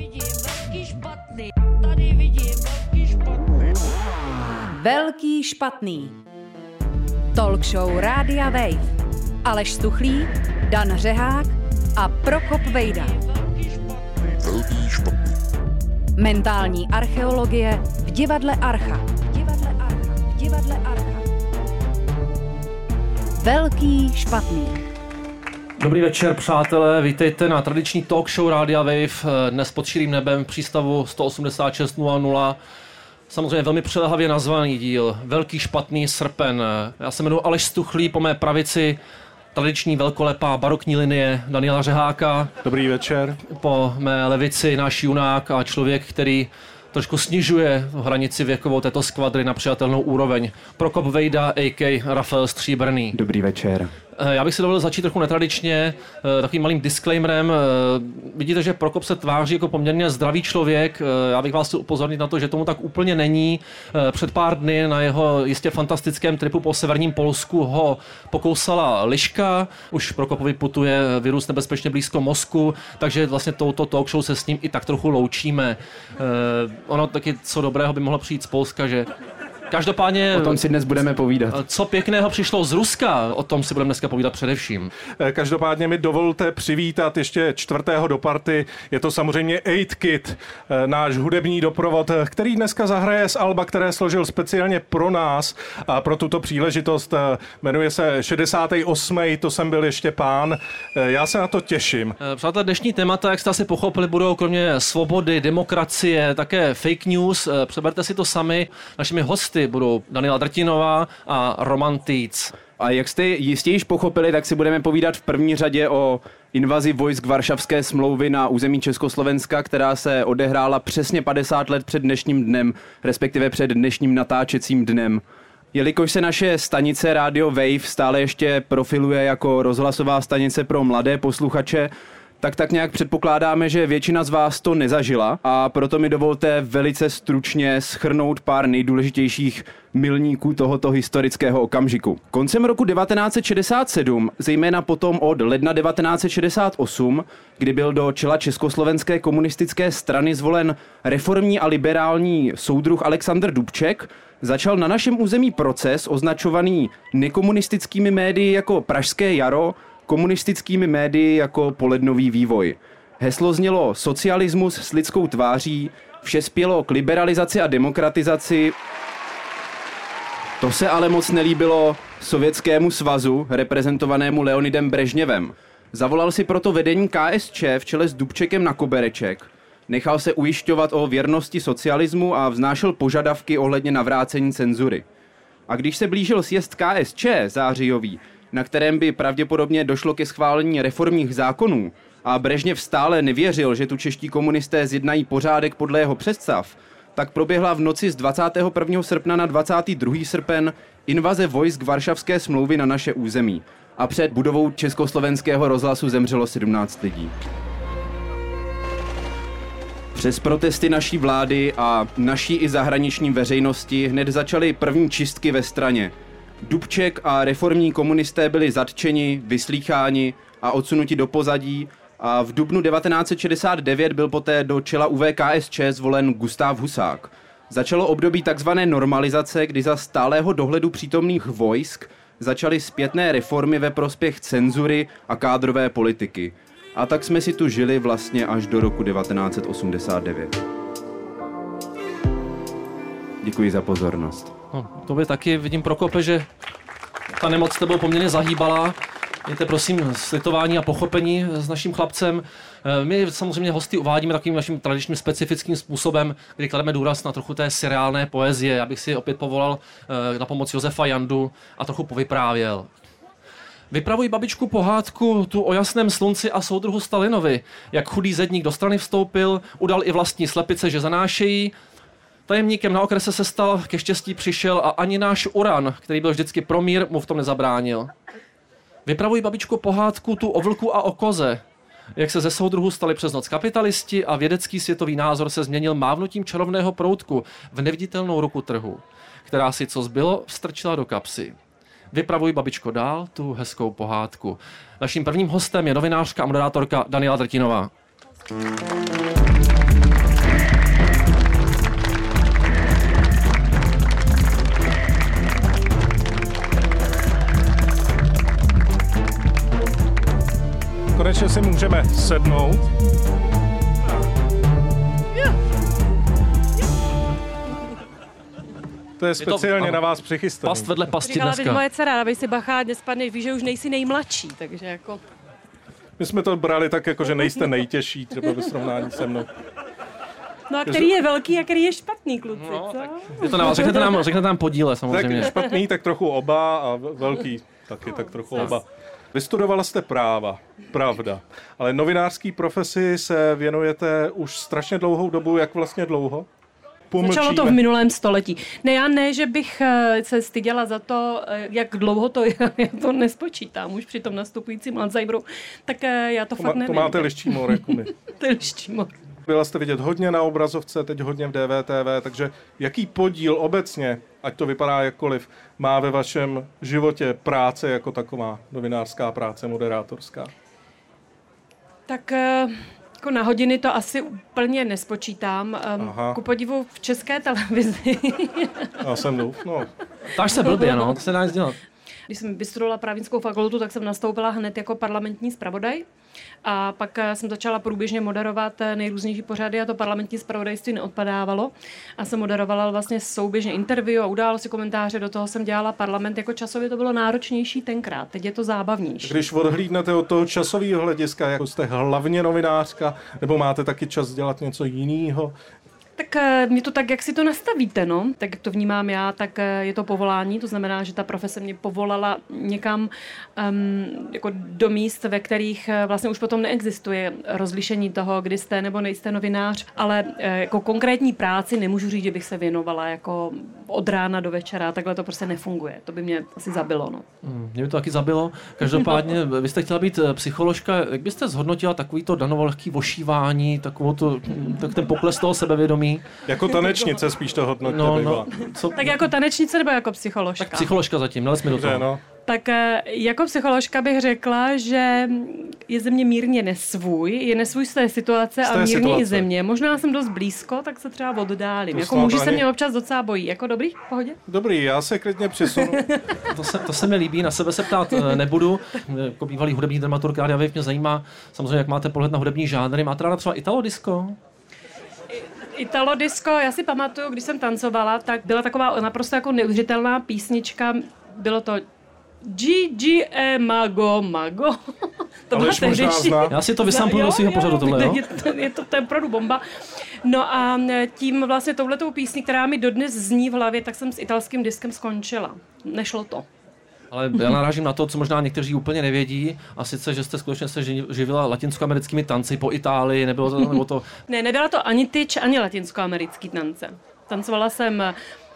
vidím velký špatný. Tady vidím velký špatný. Velký špatný. Talk show Rádia Wave. Aleš Stuchlý, Dan Řehák a Prokop Vejda. Velký špatný. Mentální archeologie v divadle Archa. V divadle Archa. V divadle Archa. Velký špatný. Dobrý večer, přátelé, vítejte na tradiční talk show Rádia Wave, dnes pod širým nebem v přístavu 186.00. Samozřejmě velmi přelehavě nazvaný díl, Velký špatný srpen. Já se jmenuji Aleš Stuchlý, po mé pravici tradiční velkolepá barokní linie Daniela Řeháka. Dobrý večer. Po mé levici náš junák a člověk, který trošku snižuje hranici věkovou této skvadry na přijatelnou úroveň. Prokop Vejda, a.k. Rafael Stříbrný. Dobrý večer. Eh, já bych si dovolil začít trochu netradičně, eh, takovým malým disclaimerem. Eh, vidíte, že Prokop se tváří jako poměrně zdravý člověk. Já bych vás chtěl upozornit na to, že tomu tak úplně není. Před pár dny na jeho jistě fantastickém tripu po severním Polsku ho pokousala liška. Už Prokopovi putuje virus nebezpečně blízko mozku, takže vlastně touto talk show se s ním i tak trochu loučíme. Ono taky co dobrého by mohlo přijít z Polska, že Každopádně... O tom si dnes budeme povídat. Co pěkného přišlo z Ruska, o tom si budeme dneska povídat především. Eh, každopádně mi dovolte přivítat ještě čtvrtého do party. Je to samozřejmě 8 Kid, eh, náš hudební doprovod, eh, který dneska zahraje z Alba, které složil speciálně pro nás a pro tuto příležitost. Jmenuje se 68. To jsem byl ještě pán. Já se na to těším. Přátelé, dnešní témata, jak jste asi pochopili, budou kromě svobody, demokracie, také fake news. Přeberte si to sami. Našimi hosty hosty budou Daniela Drtinová a Roman Týc. A jak jste jistě již pochopili, tak si budeme povídat v první řadě o invazi vojsk Varšavské smlouvy na území Československa, která se odehrála přesně 50 let před dnešním dnem, respektive před dnešním natáčecím dnem. Jelikož se naše stanice Radio Wave stále ještě profiluje jako rozhlasová stanice pro mladé posluchače, tak tak nějak předpokládáme, že většina z vás to nezažila a proto mi dovolte velice stručně schrnout pár nejdůležitějších milníků tohoto historického okamžiku. Koncem roku 1967, zejména potom od ledna 1968, kdy byl do čela Československé komunistické strany zvolen reformní a liberální soudruh Aleksandr Dubček, začal na našem území proces označovaný nekomunistickými médii jako Pražské jaro, komunistickými médii jako polednový vývoj. Heslo znělo socialismus s lidskou tváří, vše spělo k liberalizaci a demokratizaci. To se ale moc nelíbilo Sovětskému svazu, reprezentovanému Leonidem Brežněvem. Zavolal si proto vedení KSČ v čele s Dubčekem na kobereček, nechal se ujišťovat o věrnosti socialismu a vznášel požadavky ohledně navrácení cenzury. A když se blížil sjezd KSČ zářijový, na kterém by pravděpodobně došlo ke schválení reformních zákonů, a Brežněv stále nevěřil, že tu čeští komunisté zjednají pořádek podle jeho představ, tak proběhla v noci z 21. srpna na 22. srpen invaze vojsk Varšavské smlouvy na naše území. A před budovou československého rozhlasu zemřelo 17 lidí. Přes protesty naší vlády a naší i zahraniční veřejnosti hned začaly první čistky ve straně – Dubček a reformní komunisté byli zatčeni, vyslýcháni a odsunuti do pozadí a v dubnu 1969 byl poté do čela UVKSČ zvolen Gustav Husák. Začalo období tzv. normalizace, kdy za stálého dohledu přítomných vojsk začaly zpětné reformy ve prospěch cenzury a kádrové politiky. A tak jsme si tu žili vlastně až do roku 1989. Děkuji za pozornost. No, to by taky vidím, Prokope, že ta nemoc tebou poměrně zahýbala. Mějte prosím slitování a pochopení s naším chlapcem. Eh, my samozřejmě hosty uvádíme takovým naším tradičním specifickým způsobem, kdy klademe důraz na trochu té seriálné poezie. Já bych si opět povolal eh, na pomoc Josefa Jandu a trochu povyprávěl. Vypravuj babičku pohádku tu o jasném slunci a soudruhu Stalinovi, jak chudý zedník do strany vstoupil, udal i vlastní slepice, že zanášejí, Tajemníkem na okrese se stal, ke štěstí přišel a ani náš Uran, který byl vždycky pro mír, mu v tom nezabránil. Vypravuj babičku pohádku tu o vlku a o koze, jak se ze soudruhu stali přes noc kapitalisti a vědecký světový názor se změnil mávnutím čarovného proutku v neviditelnou ruku trhu, která si co zbylo strčila do kapsy. Vypravuj babičko dál tu hezkou pohádku. Naším prvním hostem je novinářka a moderátorka Daniela Drtinová. Konečně si můžeme sednout. To je to- speciálně ano. na vás přichystané. Past vedle pasti Říkala teď dneska. moje dcera, dávej si bacha, dnes spadneš, víš, že už nejsi nejmladší, takže jako... My jsme to brali tak, jako že nejste nejtěžší, třeba ve srovnání se mnou. No a který je velký a který je špatný, kluci, No, co? Je to na vás, řeknete nám, řeknete nám podíle Tak samozřejmě. špatný, tak trochu oba a ve- velký taky, tak trochu oba. Vystudovala jste práva, pravda. Ale novinářský profesi se věnujete už strašně dlouhou dobu, jak vlastně dlouho? Začalo to v minulém století. Ne, já ne, že bych eh, se styděla za to, eh, jak dlouho to je, já to nespočítám už při tom nastupujícím Alzheimeru, tak eh, já to, to, fakt má, nevím. to máte liští more, my. To je liští mor. Byla jste vidět hodně na obrazovce, teď hodně v DVTV, takže jaký podíl obecně, ať to vypadá jakkoliv, má ve vašem životě práce jako taková, novinářská práce, moderátorská? Tak eh, jako na hodiny to asi úplně nespočítám. Aha. Aha. Ku podivu v české televizi. Já jsem douf, no. Táž se blbě, no, to se dá nic dělat. Když jsem vystudovala právnickou fakultu, tak jsem nastoupila hned jako parlamentní zpravodaj. A pak eh, jsem začala průběžně moderovat eh, nejrůznější pořady a to parlamentní zpravodajství neodpadávalo. A jsem moderovala vlastně souběžně interview a události komentáře, do toho jsem dělala parlament. Jako časově to bylo náročnější tenkrát, teď je to zábavnější. Když odhlídnete od toho časového hlediska, jako jste hlavně novinářka, nebo máte taky čas dělat něco jiného, Tak eh, mě to tak, jak si to nastavíte, no. Tak jak to vnímám já, tak eh, je to povolání, to znamená, že ta profese mě povolala někam um, jako do míst, ve kterých eh, vlastně už potom neexistuje rozlišení toho, kdy jste nebo nejste novinář, ale jako konkrétní práci nemůžu říct, že bych se věnovala jako od rána do večera, takhle to prostě nefunguje. To by mě asi zabilo, no. Hmm, Mě by to taky zabilo. Každopádně, vy jste chtěla být psycholožka. Jak byste zhodnotila takový to danovolehký vošívání, takovou to, tak ten pokles toho sebevědomí? Jako tanečnice spíš to hodnotně No, no, co, Tak jako tanečnice nebo jako psycholožka? tak psycholožka zatím, nalez mi do toho. no. Tak eh, jako psycholožka bych řekla, že je ze mě mírně nesvůj, je nesvůj z té situace Z té a mírně situace. i ze mě. Možná jsem dost blízko, tak se třeba oddálím. To Jako muži se ani- mě občas docela bojí. Jako dobrý, v pohodě? Dobrý, já se klidně přisunu. To se, to se mi líbí, na sebe se ptát eh, nebudu. Jako bývalý hudební dramaturg Rádia Wave mě zajímá samozřejmě, jak máte pohled na hudební žánry. Máte ráda třeba Italo disco? Italo disco, já si pamatuju, když jsem tancovala, tak byla taková naprosto jako neuvěřitelná písnička. Bylo to Gigi e Mago Mago. to byla tehdejší-. Já si to vysampluju do svého pořadu tohle, jo? Je to, je to, to je opravdu bomba. No a tím vlastně touhletou písní, která mi dodnes zní v hlavě, tak jsem s italským diskem skončila. Nešlo to. Ale já narážím na to, co možná někteří úplně nevědí, a sice, že jste skutečně se ži- živila latinskoamerickými tanci po Itálii, nebylo to, nebo to Ne, nebyla to ani tyč, ani latinskoamerický tance. Tancovala jsem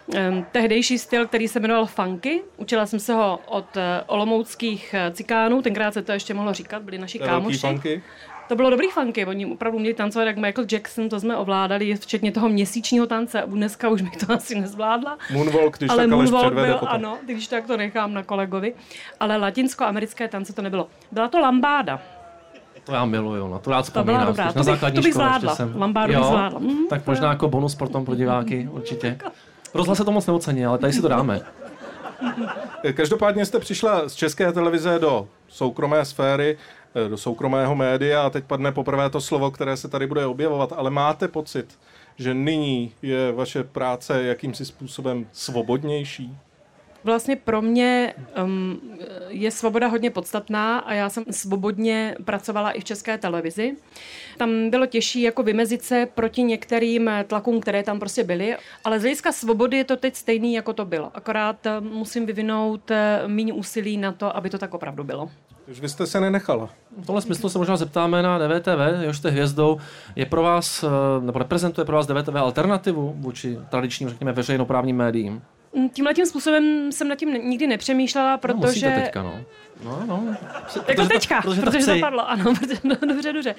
um, tehdejší styl, který se jmenoval funky. Učila jsem se ho od eh, olomouckých eh, cikánů, tenkrát se to ještě mohlo říkat, byli naši kámoši. funky. To bylo dobrý funky, oni opravdu měli tancovat jak Michael Jackson, to jsme ovládali, včetně toho měsíčního tance. A Dneska už bych to asi nezvládla. Moonwalk, když ale tak moonwalk byl, potom. ano, když tak to nechám na kolegovi. Ale latinsko-americké tance to nebylo. Byla to lambáda. To já miluju, na to rád byla vzpomínám. dobrá, to na bych- základní to bych škole ještě zvládla. jsem. Lambádu bych Jo? zvládla. Mm, tak možná jako bonus potom pro diváky, určitě. Rozhlas se to moc neocení, ale tady si to dáme. Každopádně jste přišla z české televize do soukromé sféry, do soukromého média a teď padne poprvé to slovo, které se tady bude objevovat, ale máte pocit, že nyní je vaše práce jakýmsi způsobem svobodnější? Vlastně pro mě um, je svoboda hodně podstatná a já jsem svobodně pracovala i v české televizi. Tam bylo těžší jako vymezit se proti některým tlakům, které tam prostě byly, ale z hlediska svobody je to teď stejný, jako to bylo. Akorát eh, musím vyvinout eh, méně úsilí na to, aby to tak opravdu bylo. Už vy jste se nenechala. V tomhle smyslu se možná zeptáme na DVTV, jehož jste hvězdou. Je pro vás, eh, nebo reprezentuje pro vás DVTV alternativu vůči tradičním, řekněme, veřejnoprávním médiím? Mm, Tímhle tím způsobem jsem nad tím nikdy nepřemýšlela, No, protože... musíte teďka, no. No, no. Jako Protože to- teďka, protože protože, to protože chci. zapadlo, ano, protože, no, dobře, dobře.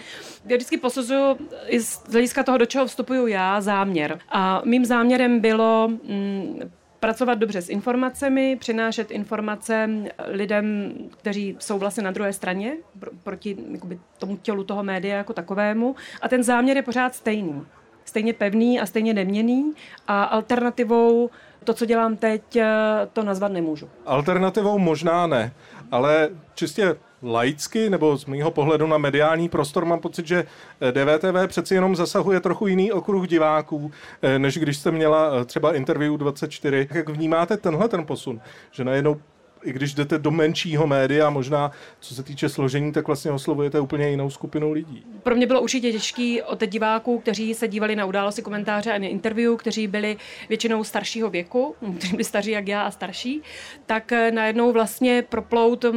Já vždycky posuzuju i z hlediska toho, do čeho vstupuju já, záměr. A mým záměrem bylo mm, pracovat dobře s informacemi, přinášet informace lidem, kteří jsou vlastně na druhé straně, pr- proti jakoby, tomu tělu toho média jako takovému. A ten záměr je pořád stejný. Stejně pevný a stejně neměný. A alternativou to, co dělám teď, eh, to nazvat nemůžu. Alternativou možná ne, ale čistě laicky, nebo z mýho pohledu na mediální prostor, mám pocit, že DVTV přeci jenom zasahuje trochu jiný okruh diváků, než když jste měla třeba interview 24. Jak vnímáte tenhle ten posun? Že najednou i když jdete do menšího média, možná co se týče složení, tak vlastně oslovujete úplně jinou skupinu lidí. Pro mě bylo určitě těžký od diváků, kteří se dívali na události komentáře a interview, kteří byli většinou staršího věku, kteří byli staří jak já a starší, tak eh, najednou vlastně proplout eh,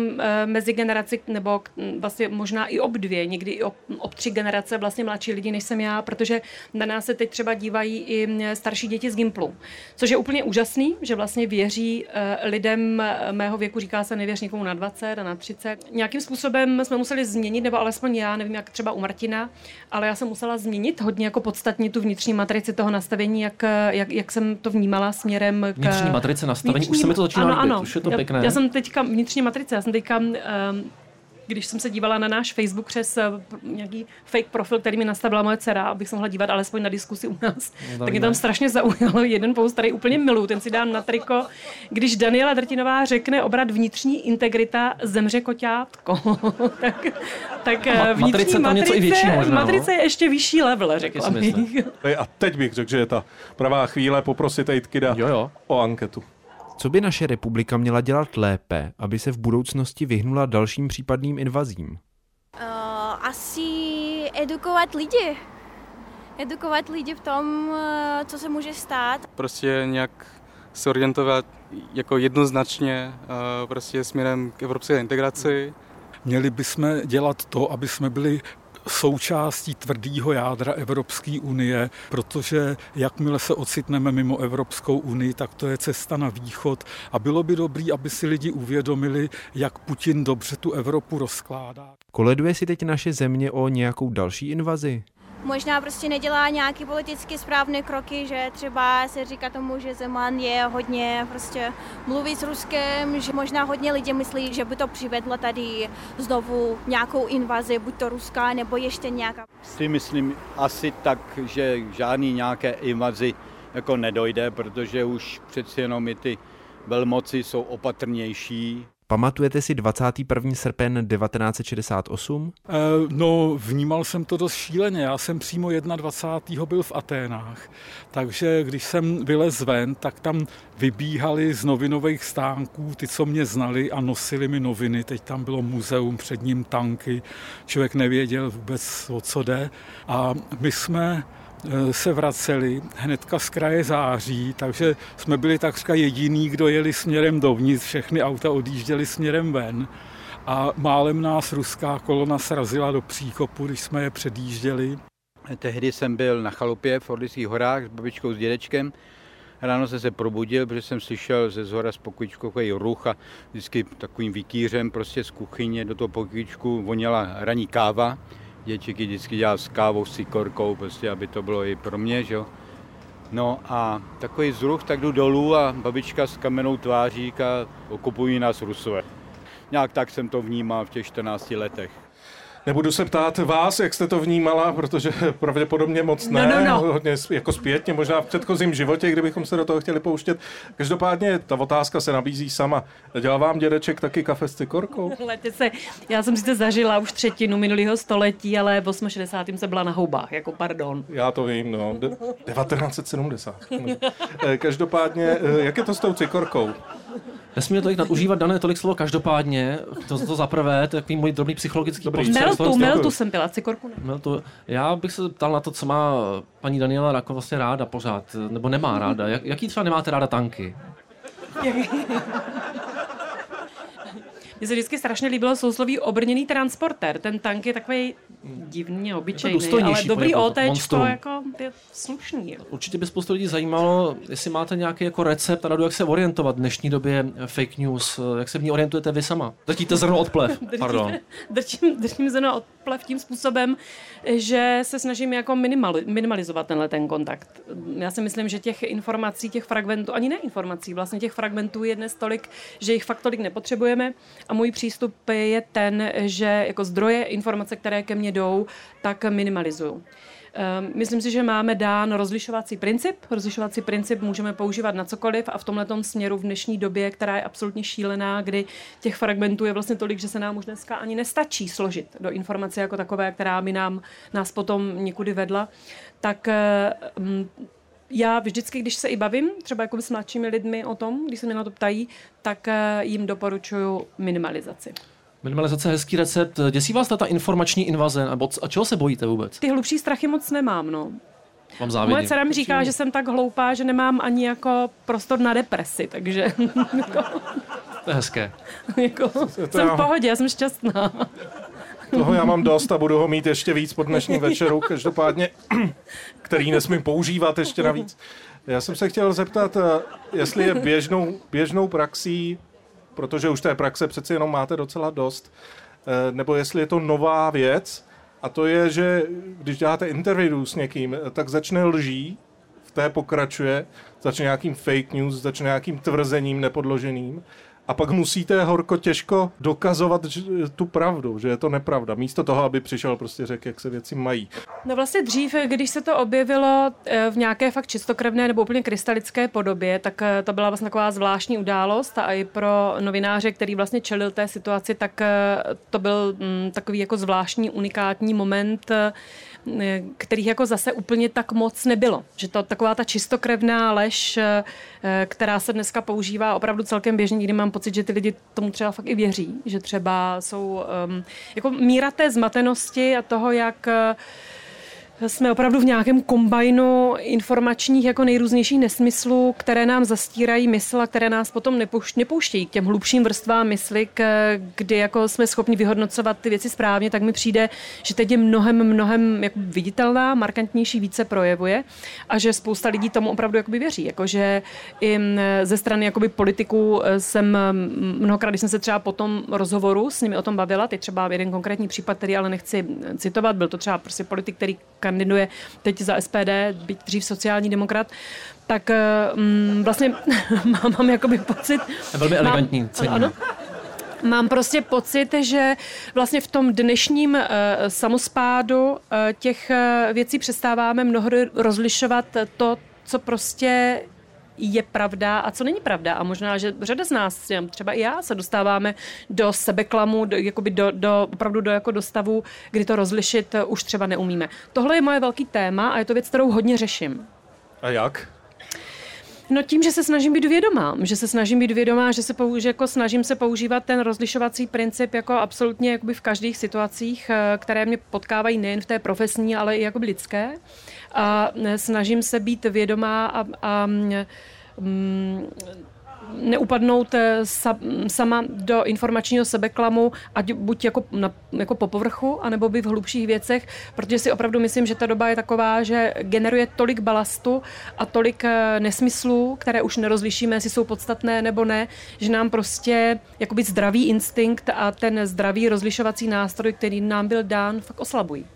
mezi generaci, nebo vlastně možná i ob dvě, někdy i ob, tři generace vlastně mladší lidi, než jsem já, protože na nás se teď třeba dívají i starší děti z Gimplu, což je úplně úžasný, že vlastně věří eh, lidem mého věku říká se nevěř nikomu na 20 a na 30. Nějakým způsobem jsme museli změnit, nebo alespoň já, nevím jak třeba u Martina, ale já jsem musela změnit hodně jako podstatně tu vnitřní matrici toho nastavení, jak, jak, jak jsem to vnímala směrem k... Vnitřní matrice nastavení, vnitřní... už se mi to začíná ano, líbit, ano. už je to já, pěkné. Já jsem teďka vnitřní matrice, já jsem teďka um, když jsem se dívala na náš Facebook přes eh, nějaký fake profil, který mi nastavila moje dcera, abych se mohla dívat alespoň na diskusi u nás, no, tak mě tam strašně zaujalo jeden post, který úplně milu, ten si dám na triko, když Daniela Drtinová řekne obrat vnitřní integrita zemře koťátko. tak, tak Ma- vnitřní matrice, tam něco i větší možná, matrice je ještě vyšší level, řekla bych. A teď bych řekl, že je ta pravá chvíle poprosit Ejtkida jo, jo. o anketu. Co by naše republika měla dělat lépe, aby se v budoucnosti vyhnula dalším případným invazím? Uh, asi edukovat lidi. Edukovat lidi v tom, co se může stát. Prostě nějak se orientovat jako jednoznačně prostě směrem k evropské integraci. Měli bychom dělat to, aby jsme byli součástí tvrdého jádra Evropské unie, protože jakmile se ocitneme mimo Evropskou unii, tak to je cesta na východ a bylo by dobré, aby si lidi uvědomili, jak Putin dobře tu Evropu rozkládá. Koleduje si teď naše země o nějakou další invazi? Možná prostě nedělá nějaký politicky správné kroky, že třeba se říká tomu, že Zeman je hodně prostě mluví s Ruskem, že možná hodně lidí myslí, že by to přivedlo tady znovu nějakou invazi, buď to ruská, nebo ještě nějaká. Si myslím asi tak, že žádný nějaké invazi jako nedojde, protože už přeci jenom i ty velmoci jsou opatrnější. Pamatujete si 21. srpen 1968? E, no, vnímal jsem to dost šíleně. Já jsem přímo 21. byl v Aténách, takže když jsem vylez ven, tak tam vybíhali z novinových stánků ty, co mě znali a nosili mi noviny. Teď tam bylo muzeum, před ním tanky, člověk nevěděl vůbec, o co jde. A my jsme Eh, se vraceli hnedka z kraje září, takže jsme byli takřka jediný, kdo jeli směrem dovnitř, všechny auta odjížděly směrem ven a málem nás ruská kolona srazila do příkopu, když jsme je předjížděli. Tehdy jsem byl na chalupě v Orlických horách s babičkou s dědečkem. Ráno jsem se probudil, protože jsem slyšel ze zhora z pokojíčku takový ruch a vždycky takovým vykýřem prostě z kuchyně do toho pokojíčku voněla raní káva děčíky vždycky dělal s kávou, s cikorkou, prostě, aby to bylo i pro mě, že jo. No a takový zruch, tak jdu dolů a babička s kamenou tváří říká, okupují nás Rusové. Nějak tak jsem to vnímal v těch 14 letech. Nebudu se ptát vás, jak jste to vnímala, protože pravděpodobně moc ne, no, no, no. hodně jako zpětně, možná v předchozím životě, kdybychom se do toho chtěli pouštět. Každopádně ta otázka se nabízí sama. Dělá vám dědeček taky kafe s cikorkou? se, já jsem sice zažila už třetinu minulého století, ale v 68. se byla na houbách, jako pardon. Já to vím, no. De- 1970. Každopádně, eh, jak je to s tou cikorkou? Nesmíme to nadužívat dané tolik slovo každopádně, to, to za prvé, to je takový můj drobný psychologický Dobrý. Meltu, meltu jsem pila, cikorku ne. Meltu. Já bych se ptal na to, co má paní Daniela Rako vlastně ráda pořád, nebo nemá ráda. Jak, jaký třeba nemáte ráda tanky? Mně se vždycky strašně líbilo sousloví obrněný transporter. Ten tank je takový divně obyčejný, ale dobrý OT jako je slušný. Jo. Určitě by spoustu lidí zajímalo, jestli máte nějaký jako recept a radu, jak se orientovat v dnešní době fake news. Jak se v ní orientujete vy sama? Drtíte zrno od plev. Pardon. Držím, držím zrno od plev tím způsobem, že se snažím jako minimali, minimalizovat tenhle ten kontakt. Já si myslím, že těch informací, těch fragmentů, ani ne informací, vlastně těch fragmentů je dnes tolik, že jich fakt tolik nepotřebujeme a můj přístup je ten, že jako zdroje informace, které ke mně jdou, tak minimalizuju. Ehm, myslím si, že máme dán rozlišovací princip. Rozlišovací princip můžeme používat na cokoliv a v tomhle směru v dnešní době, která je absolutně šílená, kdy těch fragmentů je vlastně tolik, že se nám už dneska ani nestačí složit do informace jako takové, která by nám, nás potom někudy vedla, tak ehm, já vždycky, když se i bavím, třeba jako s mladšími lidmi o tom, když se mě na to ptají, tak eh, jim doporučuju minimalizaci. Minimalizace hezký recept. Děsí vás ta informační invaze? Nebo a čeho se bojíte vůbec? Ty hlubší strachy moc nemám, no. Vám závidím. Moje dcera mi říká, že jsem tak hloupá, že nemám ani jako prostor na depresi, takže... to je hezké. jako, jsem v pohodě, já jsem šťastná. Toho já mám dost a budu ho mít ještě víc po dnešním večeru, každopádně, který nesmím používat ještě navíc. Já jsem se chtěl zeptat, eh, jestli je běžnou, běžnou praxí, protože už té praxe přeci jenom máte docela dost, eh, nebo jestli je to nová věc, a to je, že když děláte interview s někým, tak začne lží, v té pokračuje, začne nějakým fake news, začne nějakým tvrzením nepodloženým a pak musíte horko těžko dokazovat tu pravdu, že je to nepravda, místo toho, aby přišel prostě řekl, jak se věci mají. No vlastně dřív, když se to objevilo eh, v nějaké fakt čistokrevné nebo úplně krystalické podobě, tak eh, to byla vlastně taková zvláštní událost a i pro novináře, který vlastně čelil té situaci, tak eh, to byl mm, takový jako zvláštní, unikátní moment, kterých jako zase úplně tak moc nebylo. Že to taková ta čistokrevná lež, která se dneska používá opravdu celkem běžně, kdy mám pocit, že ty lidi tomu třeba fakt i věří, že třeba jsou um, jako míra té zmatenosti a toho, jak jsme opravdu v nějakém kombajnu informačních jako nejrůznějších nesmyslů, které nám zastírají mysl a které nás potom nepouštějí k těm hlubším vrstvám mysli, kdy jako jsme schopni vyhodnocovat ty věci správně, tak mi přijde, že teď je mnohem, mnohem jako viditelná, markantnější, více projevuje a že spousta lidí tomu opravdu jakoby věří. Jakože i ze strany jakoby politiků e, jsem mnohokrát, když jsem se třeba po tom rozhovoru s nimi o tom bavila, ty třeba jeden konkrétní případ, který ale nechci citovat, byl to třeba prostě politik, který kandiduje teď za SPD, být dřív sociální demokrat, tak um, vlastně mám, mám jakoby pocit... Velmi elegantní, mám, cením. Ano, Mám prostě pocit, že vlastně v tom dnešním uh, samospádu uh, těch uh, věcí přestáváme mnohdy rozlišovat to, co prostě je pravda a co není pravda. A možná, že řada z nás, třeba i já, se dostáváme do sebeklamu, do, jakoby do, do, opravdu do, jako do stavu, kdy to rozlišit už třeba neumíme. Tohle je moje velký téma a je to věc, kterou hodně řeším. A jak? No tím, že se snažím být vědomá, že se snažím být vědomá, že se použi, jako snažím se používat ten rozlišovací princip jako absolutně jakoby v každých situacích, eh, které mě potkávají nejen v té profesní, ale i jako lidské. A eh, snažím se být vědomá a, a mm, neupadnout eh, sa, sama do informačního sebeklamu, ať buď jako, na, jako po povrchu, anebo by v hlubších věcech, protože si opravdu myslím, že ta doba je taková, že generuje tolik balastu a tolik eh, nesmyslů, které už nerozlišíme, jestli jsou podstatné nebo ne, že nám prostě jakoby zdravý instinkt a ten zdravý rozlišovací nástroj, který nám byl dán, fakt oslabují.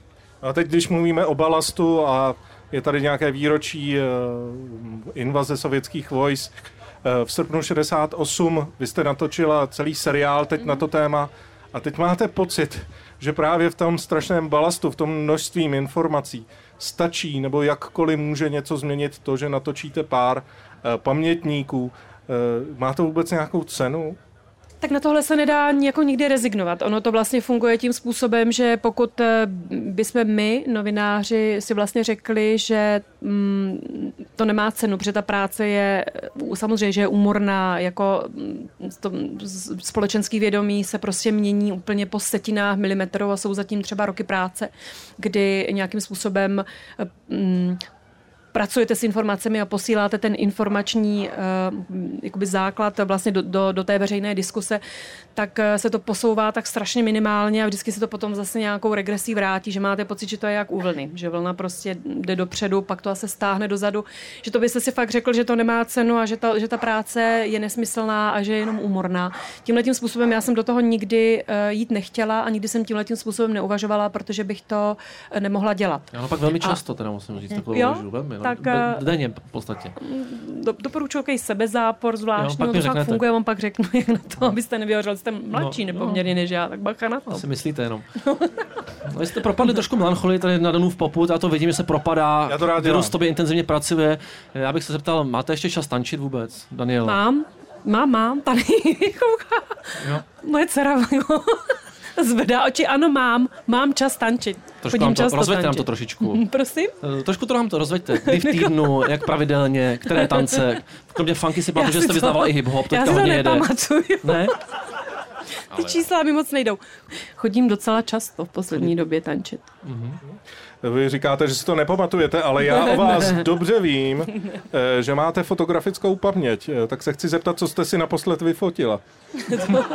A teď, když mluvíme o balastu a je tady nějaké výročí uh, invaze sovětských vojsk, Eh, v srpnu 68 vy jste natočila celý seriál teď na to téma a teď máte pocit, že právě v tom strašném balastu, v tom množství informací stačí nebo jakkoliv může něco změnit to, že natočíte pár uh, pamětníků. Uh, má to vůbec nějakou cenu? Tak na tohle se nedá jako nikdy rezignovat. Ono to vlastně funguje tím způsobem, že pokud eh, bychom my, novináři, si vlastně řekli, že mm, to nemá cenu, protože ta práce je eh, samozřejmě, že je úmorná, jako mm, to, společenský vědomí se prostě mění úplně po setinách milimetrů a jsou zatím třeba roky práce, kdy nějakým způsobem eh, mm, pracujete s informacemi a posíláte ten informační uh, jakoby základ vlastně do, do, do té veřejné diskuse, tak uh, se to posouvá tak strašně minimálně a vždycky se to potom zase nějakou regresí vrátí, že máte pocit, že to je jak u vlny, že vlna prostě jde dopředu, pak to asi stáhne dozadu, že to byste si fakt řekl, že to nemá cenu a že ta, že ta práce je nesmyslná a že je jenom úmorná. Tímhle tím způsobem já jsem do toho nikdy uh, jít nechtěla a nikdy jsem tímhle tím způsobem neuvažovala, protože bych to nemohla dělat. Já no pak velmi často a, teda musím říct, takovou velmi, no tak eh, Denně v podstatě. do, doporučuji sebezápor zvláštní, Jo, no, to fakt funguje, vám pak řeknu, jak na to, abyste nevyhořel, jste mladší no. nepoměrně než já, tak bacha na to. To si myslíte jenom. No, vy jste propadli trošku melancholii tady na Danův poput, já to vidím, že se propadá. Já to rád Virus dělám. tobě intenzivně pracuje. Já bych se zeptal, máte ještě čas tančit vůbec, Daniel? Mám, mám, mám, tady kouká. Jo. Moje dcera jo, zvedá oči, ano mám, mám čas tančit. Trošku Chodím nám to, rozveďte nám tančit. to trošičku. Prosím? Eh, Trošku to nám to rozveďte. Kdy v týdnu, jak pravidelně, které tance. Kromě funky si pamatuju, že Já jste to- vyznával i hip-hop, Já teďka si to hodně jede. Ne? Ty čísla mi moc nejdou. Chodím docela často v poslední době tančit. Vy říkáte, že si to nepamatujete, ale já o vás dobře vím, eh, že máte fotografickou paměť. Eh, Tak se chci zeptat, co jste si naposled vyfotila.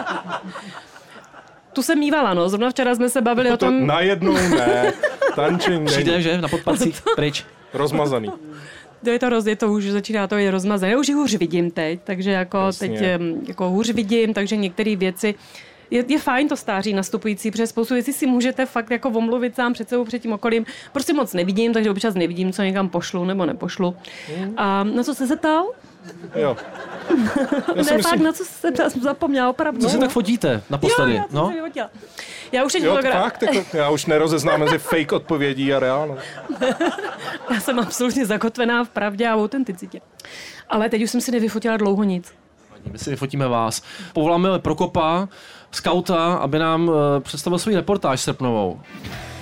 Tu jsem mývala, no. Zrovna včera jsme se bavili o To tom... najednou ne. Tančení Přijde, že? Na podpacích, pryč. Rozmazaný. To je to, roz, je to už, začíná to je rozmazané. Já už ji hůř vidím teď, takže jako Jasně. teď jako hůř vidím, takže některé věci je, je fajn to stáří nastupující, protože spoustu věcí si můžete fakt jako omluvit sám před sebou, před tím okolím. Prostě moc nevidím, takže občas nevidím, co někam pošlu nebo nepošlu. A na co se ptal? Jo. Ne, si fakt, myslím- na co jste zapomněla, opravdu. Co si tak fotíte naposledy? Jo, já no? Já už Jo, fotogra- fakt, jako, já už nerozeznám mezi fake odpovědí a reálnou. Já jsem absolutně zakotvená v pravdě a v autenticitě. Ale teď už jsem si nevyfotila dlouho nic. My si vyfotíme vás. Povoláme Prokopa, skauta, aby nám eh, představil svůj reportáž srpnovou.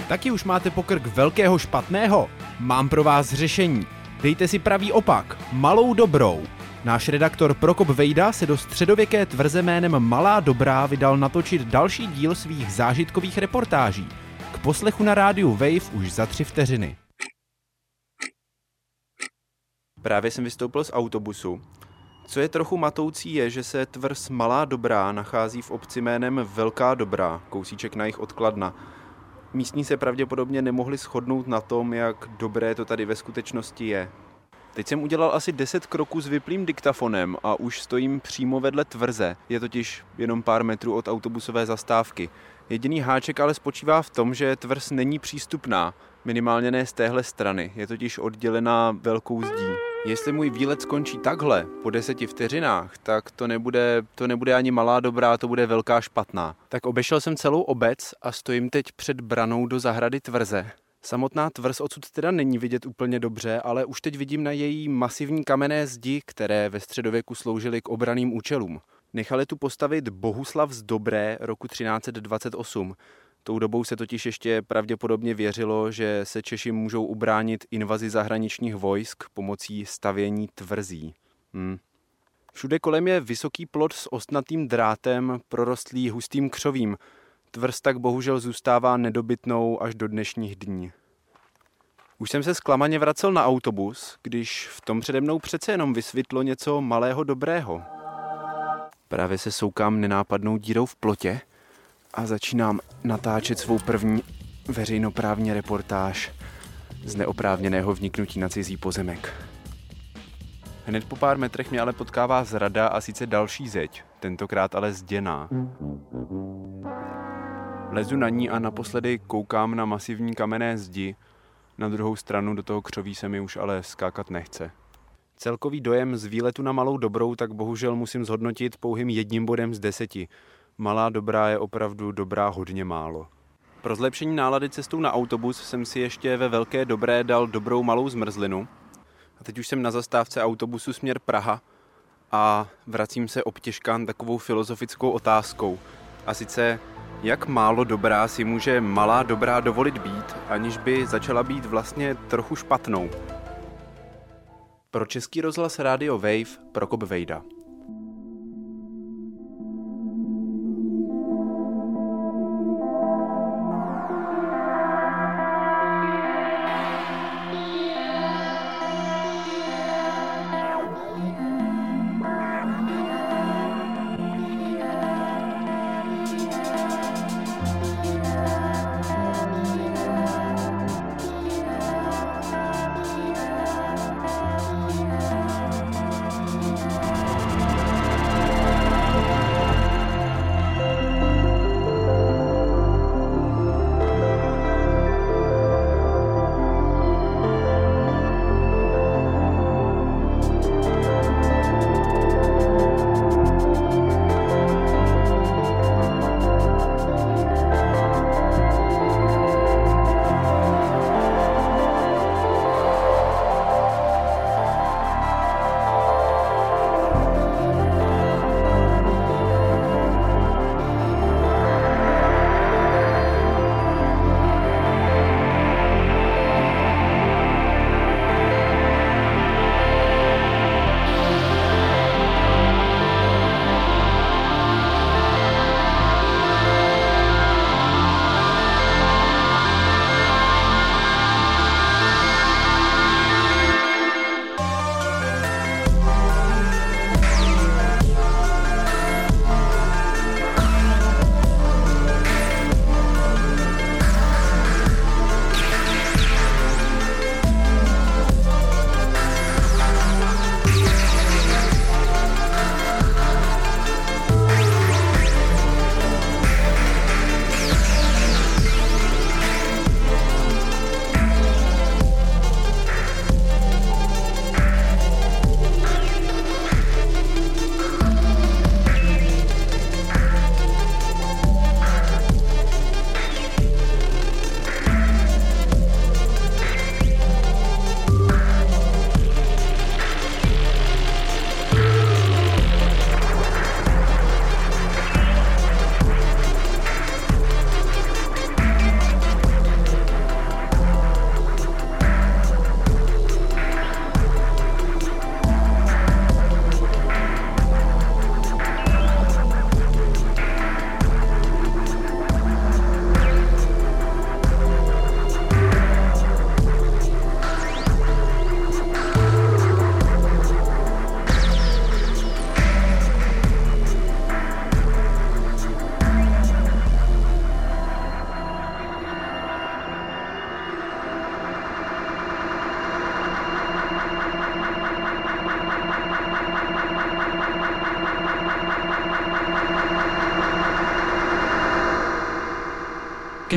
Taky už máte pokrk velkého špatného? Mám pro vás řešení. Dejte si pravý opak, malou dobrou. Náš redaktor Prokop Vejda se do středověké tvrze jménem Malá Dobrá vydal natočit další díl svých zážitkových reportáží. K poslechu na rádiu Wave už za tři vteřiny. Právě jsem vystoupil z autobusu. Co je trochu matoucí je, že se tvrz Malá Dobrá nachází v obci jménem Velká Dobrá, kousíček na jich odkladna. Místní se pravděpodobně nemohli shodnout na tom, jak dobré to tady ve skutečnosti je. Teď jsem udělal asi 10 kroků s vyplým diktafonem a už stojím přímo vedle tvrze. Je totiž jenom pár metrů od autobusové zastávky. Jediný háček ale spočívá v tom, že tvrz není přístupná, minimálně ne z téhle strany, je totiž oddělená velkou zdí. Jestli můj výlet skončí takhle, po deseti vteřinách, tak to nebude, to nebude ani malá dobrá, to bude velká špatná. Tak obešel jsem celou obec a stojím teď před branou do zahrady tvrze. Samotná tvrz odsud teda není vidět úplně dobře, ale už teď vidím na její masivní kamenné zdi, které ve středověku sloužily k obraným účelům. Nechali tu postavit Bohuslav z Dobré roku 1328. Tou dobou se totiž ještě pravděpodobně věřilo, že se Češi můžou ubránit invazi zahraničních vojsk pomocí stavění tvrzí. Hm. Všude kolem je vysoký plot s ostnatým drátem, prorostlý hustým křovím. Tvrz tak bohužel zůstává nedobytnou až do dnešních dní. Už jsem se zklamaně vracel na autobus, když v tom přede mnou přece jenom vysvětlo něco malého dobrého. Právě se soukám nenápadnou dírou v plotě a začínám natáčet svou první veřejnoprávní reportáž z neoprávněného vniknutí na cizí pozemek. Hned po pár metrech mě ale potkává zrada a sice další zeď, tentokrát ale zděná. Lezu na ní a naposledy koukám na masivní kamenné zdi, na druhou stranu do toho křoví se mi už ale skákat nechce. Celkový dojem z výletu na Malou Dobrou tak bohužel musím zhodnotit pouhým jedním bodem z deseti. Malá Dobrá je opravdu dobrá hodně málo. Pro zlepšení nálady cestou na autobus jsem si ještě ve Velké Dobré dal dobrou malou zmrzlinu. A teď už jsem na zastávce autobusu směr Praha a vracím se obtěžkán takovou filozofickou otázkou. A sice, jak málo dobrá si může malá dobrá dovolit být, aniž by začala být vlastně trochu špatnou. Pro Český rozhlas Radio Wave Prokop Vejda.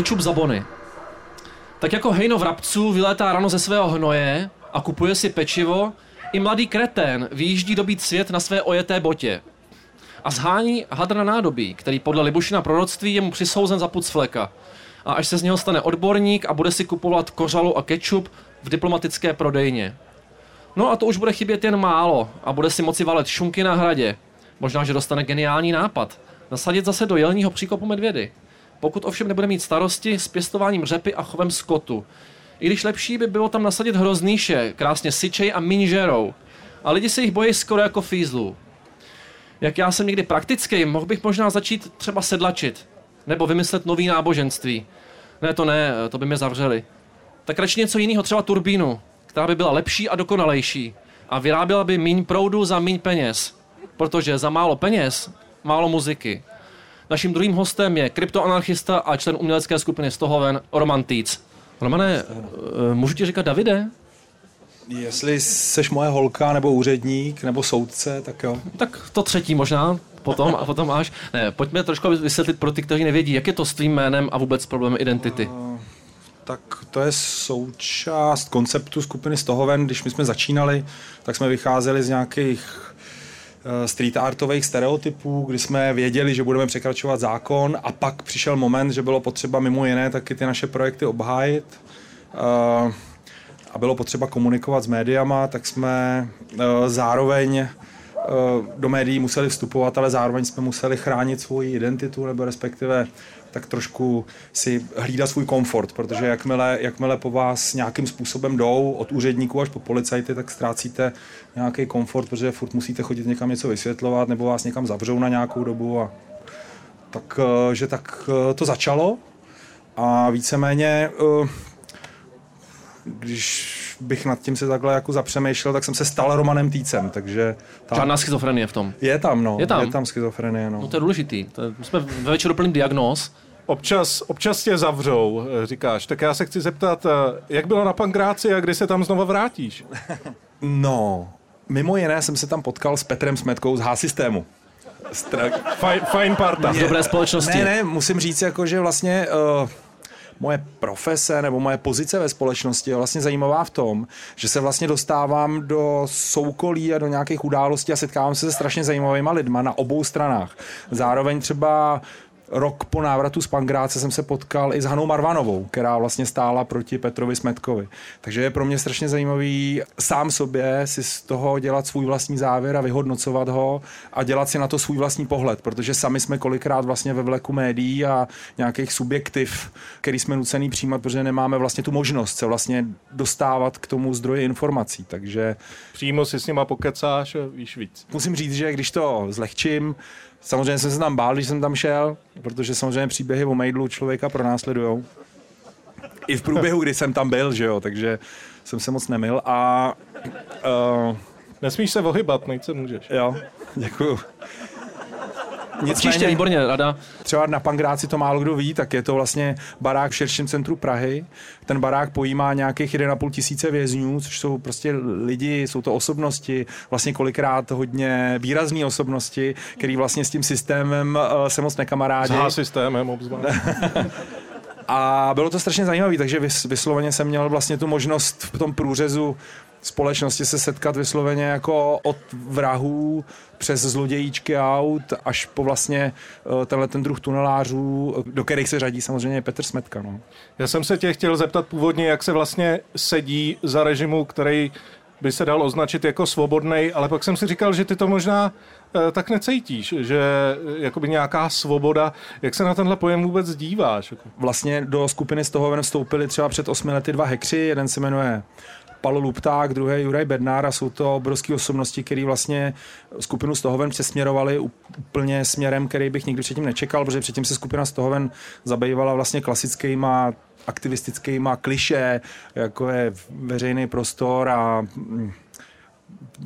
Kečup za bony. Tak jako hejno vrabců vylétá ráno ze svého hnoje a kupuje si pečivo, i mladý kretén vyjíždí dobít svět na své ojeté botě. A zhání hadr na nádobí, který podle Libušina proroctví je mu přisouzen za puc fleka. A až se z něho stane odborník a bude si kupovat kořalu a kečup v diplomatické prodejně. No a to už bude chybět jen málo a bude si moci valet šunky na hradě. Možná, že dostane geniální nápad. Nasadit zase do jelního příkopu medvědy. Pokud ovšem nebude mít starosti s pěstováním řepy a chovem skotu. I když lepší by bylo tam nasadit hroznýše, krásně syčej a minžerou. A lidi se jich bojí skoro jako fízlů. Jak já jsem někdy praktický, mohl bych možná začít třeba sedlačit. Nebo vymyslet nový náboženství. Ne, to ne, to by mě zavřeli. Tak radši něco jiného, třeba turbínu, která by byla lepší a dokonalejší. A vyráběla by míň proudu za míň peněz. Protože za málo peněz, málo muziky. Naším druhým hostem je kryptoanarchista a člen umělecké skupiny Stohoven Roman Týc. Romane, eh, můžu ti říkat Davide? Jestli seš moje holka, nebo úředník, nebo soudce, tak jo. Tak to třetí možná, potom a potom až. Ne, pojďme trošku vysvětlit pro ty, kteří nevědí, jak je to s tvým jménem a vůbec problém identity. Uh, tak to je součást konceptu skupiny Stohoven. Když my jsme začínali, tak jsme vycházeli z nějakých eh, street artových stereotypů, kdy jsme věděli, že budeme překračovat zákon a pak přišel moment, že bylo potřeba mimo jiné taky ty naše projekty obhájit. Uh, a bylo potřeba komunikovat s médiama, tak jsme uh, zároveň do médií museli vstupovat, ale zároveň jsme museli chránit svoji identitu, nebo respektive tak trošku si hlídat svůj komfort, protože jakmile, jakmile po vás nějakým způsobem jdou od úředníků až po policajty, tak ztrácíte nějaký komfort, protože furt musíte chodit někam něco vysvětlovat, nebo vás někam zavřou na nějakou dobu a tak, že tak to začalo. A víceméně když bych nad tím se takhle jako zapřemýšlel, tak jsem se stal Romanem Týcem, takže... Tam... Žádná schizofrenie v tom. Je tam, no. Je tam, je tam schizofrenie, no. No to je důležitý. To je, my jsme ve večeru plný diagnóz. Občas, občas tě zavřou, eh, říkáš. Tak já se chci zeptat, eh, jak bylo na Pankráci a kdy se tam znova vrátíš? no, mimo jiné jsem se tam potkal s Petrem Smetkou z H-systému. Stra... Fajn, fajn parta. Z dobré společnosti. Ne, ne, musím říct, jako, že vlastně uh, moje profese nebo moje pozice ve společnosti je vlastně zajímavá v tom, že se vlastně dostávám do soukolí a do nějakých událostí a setkávám se se strašně zajímavými lidma na obou stranách. Zároveň třeba rok po návratu z Pangráce jsem se potkal i s Hanou Marvanovou, která vlastně stála proti Petrovi Smetkovi. Takže je pro mě strašně zajímavý sám sobě si z toho dělat svůj vlastní závěr a vyhodnocovat ho a dělat si na to svůj vlastní pohled, protože sami jsme kolikrát vlastně ve vleku médií a nějakých subjektiv, který jsme nucený přijímat, protože nemáme vlastně tu možnost se vlastně dostávat k tomu zdroji informací. Takže přímo si s nima pokecáš víš víc. Musím říct, že když to zlehčím, Samozřejmě jsem se tam bál, když jsem tam šel, protože samozřejmě příběhy o Mejdlu člověka pronásledujou. I v průběhu, kdy jsem tam byl, že jo, takže jsem se moc nemil a... Uh, Nesmíš se ohybat, nejc se můžeš. Jo, děkuju. Nicméně, Příště, výborně, rada. Třeba na Pangráci to málo kdo ví, tak je to vlastně barák v širším centru Prahy. Ten barák pojímá nějakých 1,5 tisíce vězňů, což jsou prostě lidi, jsou to osobnosti, vlastně kolikrát hodně výrazné osobnosti, který vlastně s tím systémem uh, se moc nekamarádí. S systémem obzvlášť. A bylo to strašně zajímavé, takže vysloveně jsem měl vlastně tu možnost v tom průřezu společnosti se setkat vysloveně jako od vrahů přes zlodějíčky aut až po vlastně eh, tenhle ten druh tunelářů, do kterých se řadí samozřejmě Petr Smetka. No. Já jsem se tě chtěl zeptat původně, jak se vlastně sedí za režimu, který by se dal označit jako svobodný, ale pak jsem si říkal, že ty to možná e, tak necítíš, že jakoby nějaká svoboda, jak se na tenhle pojem vůbec díváš? Vlastně do skupiny z toho vstoupili třeba před osmi lety dva hekři, jeden se jmenuje Palo Lupták, druhý Juraj Bednár a jsou to obrovské osobnosti, které vlastně skupinu Stohoven přesměrovali úplně směrem, který bych nikdy předtím nečekal, protože předtím se skupina Stohoven zabývala vlastně klasickýma aktivistickýma kliše, jako je veřejný prostor a mm,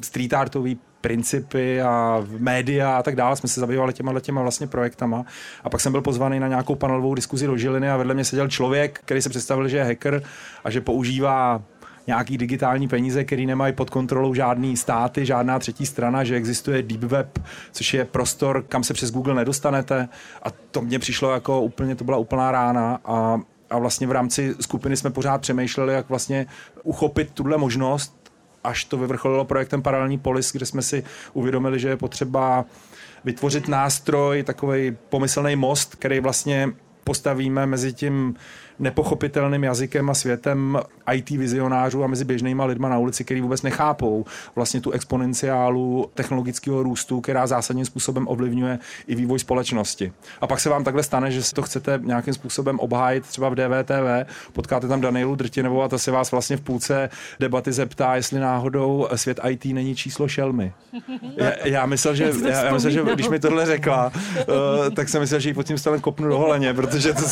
street artový principy a média a tak dále. Jsme se zabývali těma těma vlastně projektama. A pak jsem byl pozvaný na nějakou panelovou diskuzi do Žiliny a vedle mě seděl člověk, který se představil, že je hacker a že používá nějaký digitální peníze, který nemají pod kontrolou žádný státy, žádná třetí strana, že existuje deep web, což je prostor, kam se přes Google nedostanete. A to mně přišlo jako úplně, to byla úplná rána a a vlastně v rámci skupiny jsme pořád přemýšleli, jak vlastně uchopit tuhle možnost, až to vyvrcholilo projektem Paralelní polis, kde jsme si uvědomili, že je potřeba vytvořit nástroj, takový pomyslný most, který vlastně postavíme mezi tím nepochopitelným jazykem a světem IT vizionářů a mezi běžnýma lidma na ulici, který vůbec nechápou vlastně tu exponenciálu technologického růstu, která zásadním způsobem ovlivňuje i vývoj společnosti. A pak se vám takhle stane, že si to chcete nějakým způsobem obhájit třeba v DVTV, potkáte tam Danielu Drtinovou a ta se vás vlastně v půlce debaty zeptá, jestli náhodou svět IT není číslo šelmy. Já, já myslel, že, já, já myslel, že když mi tohle řekla, uh, tak jsem myslel, že ji pod tím stavem kopnu do holeně, protože to,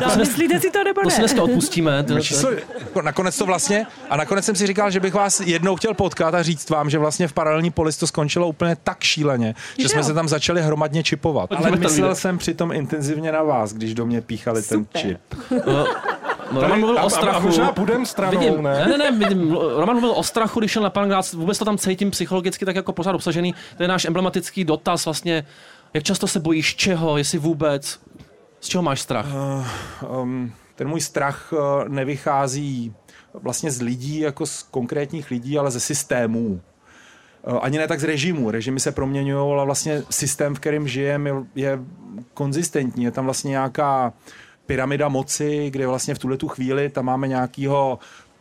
No, myslíte si to nebo ne? To si dneska odpustíme. To, Číslo, jako nakonec to vlastně, a nakonec jsem si říkal, že bych vás jednou chtěl potkat a říct vám, že vlastně v paralelní polis to skončilo úplně tak šíleně, že jsme se tam začali hromadně čipovat. Ale myslel jsem přitom intenzivně na vás, když do mě píchali ten čip. No, no, Roman mluvil a, o strachu. A možná půjdem stranou, vidím, ne? Ne, ne, ne, vidím, Roman mluvil o strachu, když šel na Pangrác, vůbec to tam cítím psychologicky tak jako pořád obsažený. To je náš emblematický dotaz vlastně, jak často se bojíš čeho, jestli vůbec, z čeho máš strach? Uh, um, ten můj strach uh, nevychází vlastně z lidí, jako z konkrétních lidí, ale ze systémů. Uh, ani ne tak z režimu. Režimy se proměňují, ale vlastně systém, v kterém žijeme, je, konzistentní. Je tam vlastně nějaká pyramida moci, kde vlastně v tuhle tu chvíli tam máme nějakýho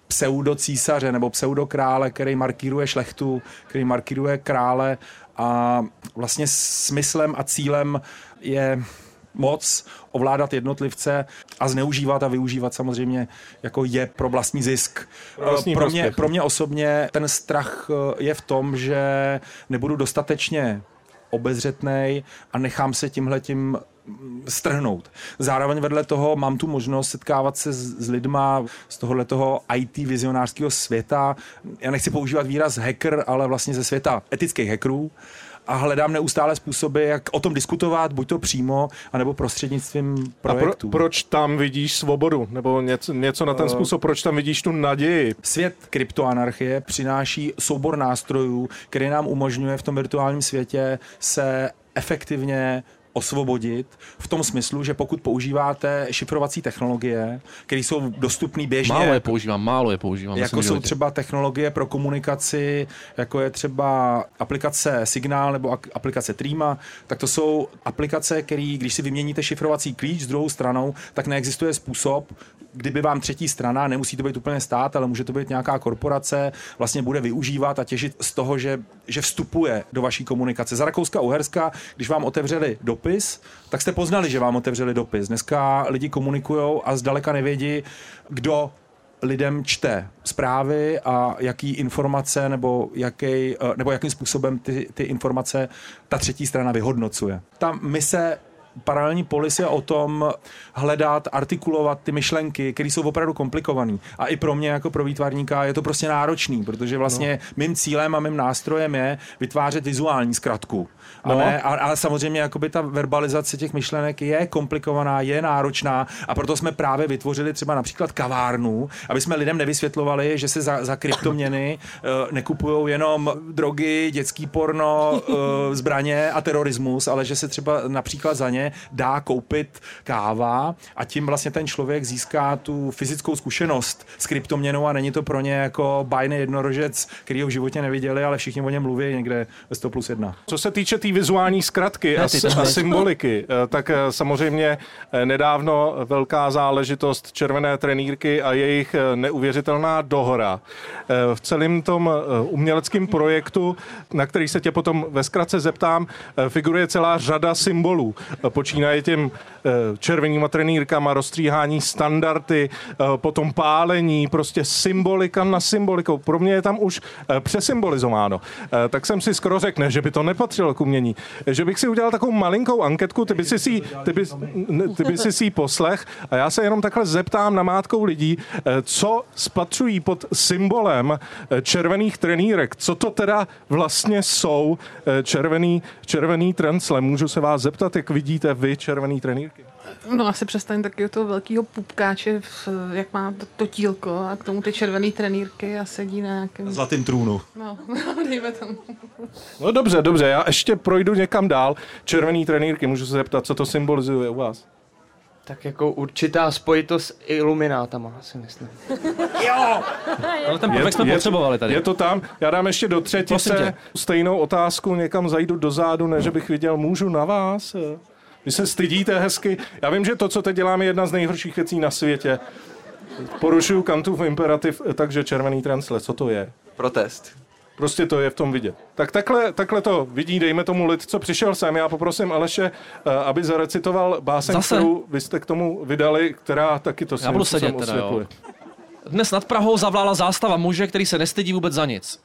pseudo císaře nebo pseudo krále, který markíruje šlechtu, který markíruje krále a vlastně smyslem a cílem je moc ovládat jednotlivce a zneužívat a využívat samozřejmě jako je pro vlastní zisk. Vlastní pro, mě, pro mě osobně ten strach eh, je v tom, že nebudu dostatečně obezřetnej a nechám se tímhletím mm, strhnout. Zároveň vedle toho mám tu možnost setkávat se s, s lidma z tohohletoho IT vizionářského světa. Já nechci používat výraz hacker, ale vlastně ze světa etických hackerů a hledám neustále způsoby, jak o tom diskutovat, buď to přímo, anebo prostřednictvím A projektů. pro, proč tam vidíš svobodu? Nebo něco, něco na ten Eh, způsob, proč tam vidíš tu naději? Svět kryptoanarchie přináší soubor nástrojů, který nám umožňuje v tom virtuálním světě se efektivně osvobodit v tom smyslu, že pokud používáte šifrovací technologie, které jsou dostupné běžně, Málo je používám, málo je používám. jako jsou říct. třeba technologie pro komunikaci, jako je třeba aplikace Signál nebo aplikace Trima, tak to jsou aplikace, které, když si vyměníte šifrovací klíč s druhou stranou, tak neexistuje způsob, kdyby vám třetí strana, nemusí to být úplně stát, ale může to být nějaká korporace, vlastně bude využívat a těžit z toho, že, že vstupuje do vaší komunikace. Za Rakouska Uherska, když vám otevřeli dopis, tak jste poznali, že vám otevřeli dopis. Dneska lidi komunikují a zdaleka nevědí, kdo lidem čte zprávy a jaký informace nebo, jaký, eh, nebo jakým způsobem ty, ty informace ta třetí strana vyhodnocuje. Ta mise paralelní polis je o tom hledat, artikulovat ty myšlenky, které jsou opravdu komplikované. A i pro mě jako pro výtvarníka je to prostě náročný, protože vlastně no. mým cílem a mým nástrojem je vytvářet vizuální zkratku. A No. ne, a, ale samozřejmě jakoby ta verbalizace těch myšlenek je komplikovaná, je náročná a proto jsme právě vytvořili třeba například kavárnu, aby jsme lidem nevysvětlovali, že se za, za kryptoměny uh, nekupují jenom drogy, dětský porno, uh, zbraně a terorismus, ale že se třeba například za ně dá koupit káva a tím vlastně ten člověk získá tu fyzickou zkušenost s kryptoměnou a není to pro ně jako bajný jednorožec, který ho v životě neviděli, ale všichni o něm mluví někde ve 100 plus 1. Co se týče té vizuální zkratky a, a symboliky, eh, tak eh, samozřejmě eh, nedávno velká záležitost červené trenýrky a jejich neuvěřitelná dohora. V celém tom uměleckém projektu, na který se tě potom ve zkratce zeptám, figuruje celá řada symbolů. Počínaje těm eh, červenýma trenýrkama, rozstříhání standardy, eh, potom pálení, prostě symbolika na symbolikou. Pro mě je tam už eh, přesymbolizováno. Tak jsem si skoro řekl, ne, že by to nepatřilo k umění, že bych si udělal takovou malinkou anketku, ty by si si, ty by, ty by si, si poslech a já se jenom takhle zeptám namátkou lidí, eh, co spatřují pod symbolem červených trenýrek, co to teda vlastně jsou červený, červený trencle. Můžu se vás zeptat, jak vidíte nosíte vy červený trenýrky? No asi přestaň taky toho velkého pupkáče, jak má to, to tílko a k tomu ty červený trenýrky a sedí na nějakém... Zlatým trůnu. No, dejme tomu. No dobře, dobře, já ještě projdu někam dál. Červený trenýrky, můžu se zeptat, co to symbolizuje u vás? Tak jako určitá spojitost s iluminátama, si myslím. jo! Ale ten prvek jsme je, potřebovali tady. Je to tam. Já dám ještě do třetice stejnou otázku, někam zajdu dozadu, než bych viděl, můžu na vás? Vy se stydíte hezky. Já vím, že to, co teď děláme, je jedna z nejhorších věcí na světě. Porušuju Kantův imperativ, takže červený transle, co to je? Protest. Prostě to je v tom vidět. Tak takhle, takhle to vidí, dejme tomu lid, co přišel sem. Já poprosím Aleše, eh, aby zarecitoval báseň, Zase? kterou vy jste k tomu vydali, která taky to Já budu sedět teda, jo. Dnes nad Prahou zavlála zástava muže, který se nestydí vůbec za nic.